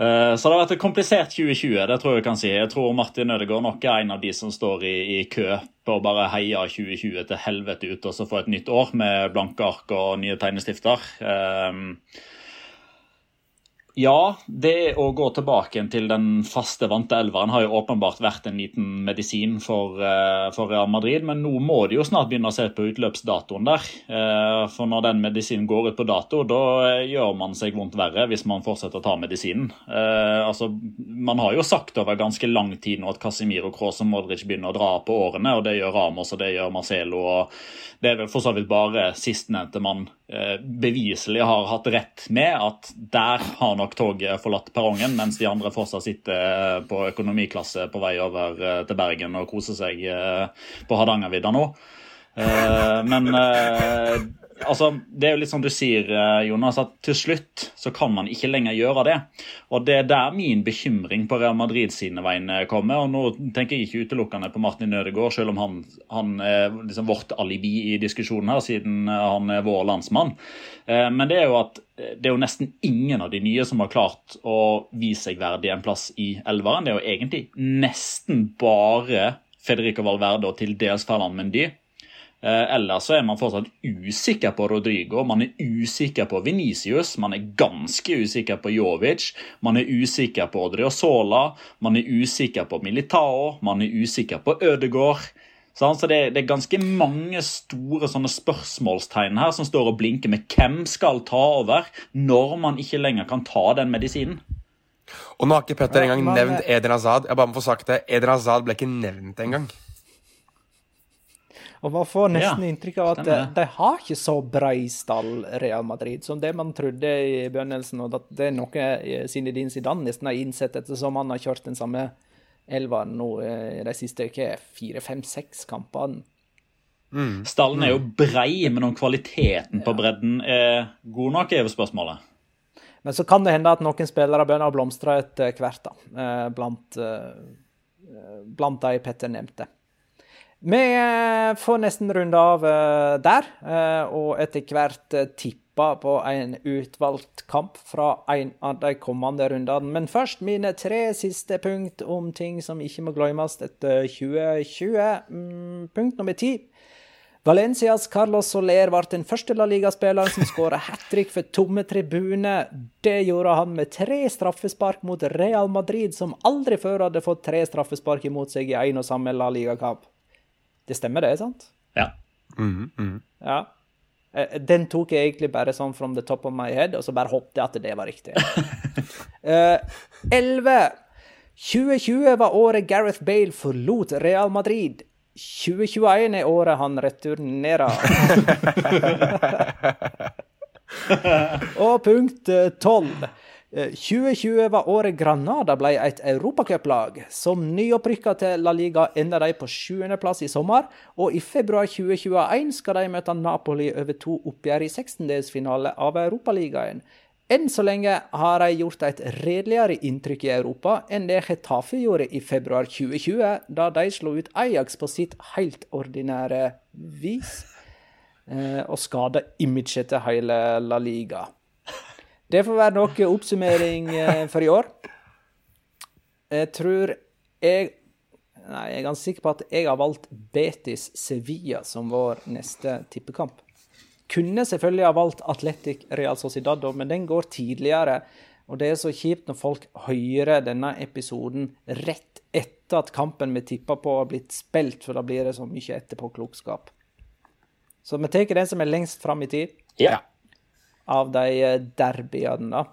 Eh, så det har vært et komplisert 2020, det tror jeg vi kan si. Jeg tror Martin Ødegaard nok er en av de som står i, i kø på å bare heie 2020 til helvete ut og så få et nytt år med blanke ark og nye tegnestifter. Um, ja, det å gå tilbake til den faste vante elveren har jo åpenbart vært en liten medisin for, uh, for, Real Madrid, men nå må de jo snart begynne å se på utløpsdatoen der. Uh, for når den medisinen går ut på dato, da gjør man seg vondt verre hvis man fortsetter å ta medisinen. Altså, man har jo sagt over ganske lang tid nå at Casemiro, Cross og Modric begynner å dra på årene, og det gjør Ramos og det gjør Marcelo. og Det er vel for så vidt bare sistnevnte man beviselig har hatt rett med, at der har nok toget forlatt perrongen, mens de andre fortsatt sitter eh, på økonomiklasse på vei over eh, til Bergen og koser seg eh, på Hardangervidda nå. Men altså, det er jo litt som du sier, Jonas, at til slutt så kan man ikke lenger gjøre det. Og det er der min bekymring på Real Madrid sine vegne kommer. Og nå tenker jeg ikke utelukkende på Martin Ødegaard, selv om han, han er liksom vårt alibi i diskusjonen her, siden han er vår landsmann. Men det er jo at det er jo nesten ingen av de nye som har klart å vise seg verdig en plass i elveren. Det er jo egentlig nesten bare Federico Valverde og til dels Ferland Mendy Eh, ellers så er man fortsatt usikker på Rodrigo, man er usikker på Venicius, man er ganske usikker på Jovic, man er usikker på Odriozola, man er usikker på Militao, man er usikker på Ødegård. Så det, det, er ganske mange store sånne spørsmålstegn her som står og blinker med hvem skal ta over når man ikke lenger kan ta den medisinen. Og nå har ikke Petter engang nevnt Eden Azad. Jeg bare må få sagt det. Eden Azad ble ikke nevnt engang. Og man får nesten ja, inntrykk av at de, de, har ikke så brei stall, Real Madrid, som det man trodde i begynnelsen. Og at det er noe Zinedine Zidane nesten har innsett, ettersom han har kjørt den samme elveren nå eh, i de siste fire, fem, seks kampene. Mm. Stallen er jo brei, men om kvaliteten på bredden er god nok, er jo spørsmålet. Men så kan det hende at noen spillere begynner å blomstre etter hvert, da. Eh, blant, eh, blant de Petter nevnte. Vi eh, får nesten runde av eh, der, eh, og etter hvert tippa på en utvalgt kamp fra en av de kommende rundene. Men først mine tre siste punkt om ting som ikke må glemmes etter 2020. Mm, punkt nummer ti. Valencias Carlos Soler ble den første La Liga-spilleren som skåra hat trick for tomme tribuner. Det gjorde han med tre straffespark mot Real Madrid, som aldri før hadde fått tre straffespark imot seg i én og samme La Liga-kamp. Det stemmer, det, sant? Ja. Ja. Eh, Den tok jeg egentlig bare sånn from the top of my head, og så bare håpte jeg at det var riktig. [laughs] Eh, 11. 2020 var året Gareth Bale forlot Real Madrid. 2021 er året han returnerer. [laughs] og punkt tolv. 12. Eh, 2020 var året Granada ble et europacuplag. Som nyopprykka til La Liga enda de på sjuendeplass i sommer, og i februar 2021 skal de møte Napoli over to oppgjør i 16-delsfinale av Europaligaen. Enn så lenge har de gjort et redeligere inntrykk i Europa enn det Getafe gjorde i februar 2020, da de slo ut Ajax på sitt helt ordinære vis, eh, og skada imaget til hele La Liga. Det får være noe oppsummering eh, for i år. Jeg tror jeg Nei, jeg er ganske sikker på at jeg har valgt Betis Sevilla som vår neste tippekamp. Kunne selvfølgelig ha valgt Atletic Real Sociedad, men den går tidligere. Og det er så kjipt når folk hører denne episoden rett etter at kampen vi tippa på har blitt spilt, for da blir det så mye etterpåklokskap. Så vi tar den som er lengst fram i tid ja. Av de eh, derbyene, da.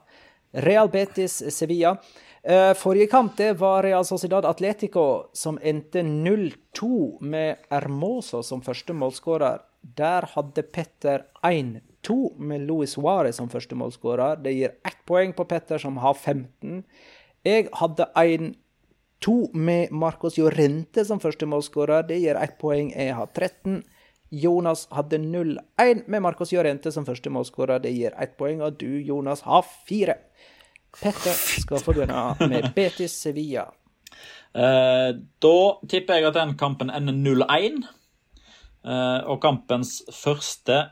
Real Betis Sevilla. Eh, Forrige kamp det var Real Sociedad Atletico, som endte 0-2 med Hermoso som første målskårer. Der hadde Petter 1-2 med Luis Suárez som første målskårer. Det gir ett poeng på Petter, som har 15. Jeg hadde 1-2 med Marcos Llorente som første målskårer. Det gir ett poeng. Jeg har 13. Jonas hadde 0-1 med Marcos Llorente som første målskårer. Det gir ett poeng, og du, Jonas, har fire. Petter skal få begynne med Betis Sevilla. Eh, da tipper jeg at den kampen ender 0-1. Eh, og kampens første,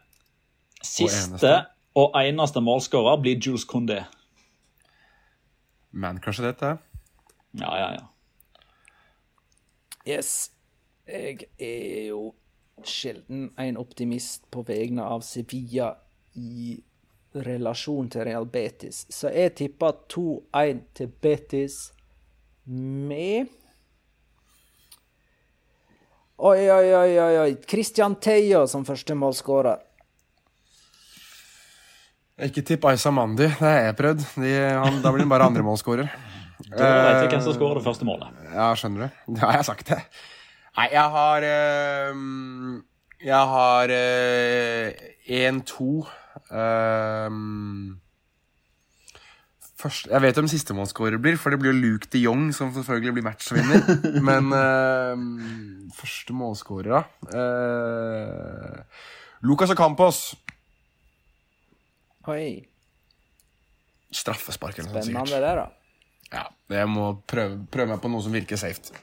siste og eneste målskårer blir Jules Condé. kanskje dette. Ja, ja, ja. Yes. Jeg er jo sjelden en optimist på vegne av Sevilla i relasjon til Real Betis, så jeg tipper 2-1 til Betis med Oi, oi, oi, oi, oi. Christian Theo som første målskårer. Ikke tipp Aisa Mandi. Det har jeg prøvd. De, han, da blir han bare andremålsskårer. [laughs] Da vet vi hvem som skårer det første målet. Ja, skjønner du. Det har jeg sagt, det. Nei, jeg har eh, Jeg har eh, 1-2. Eh, først, jeg vet hvem sistemålsskårer blir, for det blir jo Luke de Jong som selvfølgelig blir matchvinner. [laughs] Men eh, første målskårer, da eh, Lucas Ocampos. Oi, Straffespark eller noe sånt. spennende det, da. Ja, jeg må prøve, prøve meg på noe som virker safe.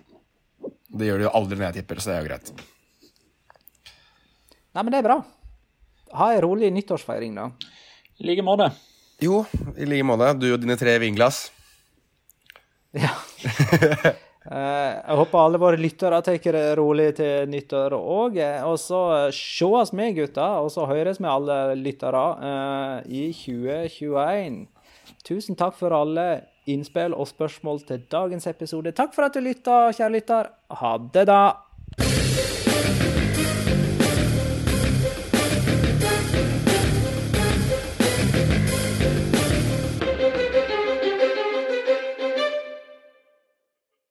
Det gjør det jo aldri når jeg tipper, så det er jo greit. Nei, men det er bra. Ha ei rolig nyttårsfeiring, da. I like måte. Jo, i like måte. Du og dine tre vinglass. Ja. [laughs] Eh, jeg håper alle våre lyttere tar det rolig til nyttår òg. Og så sees vi, gutter, og så høres vi alle lyttere eh, i 2021. Tusen takk for alle innspill og spørsmål til dagens episode. Takk for at du lytta, kjære lytter. Ha det, da.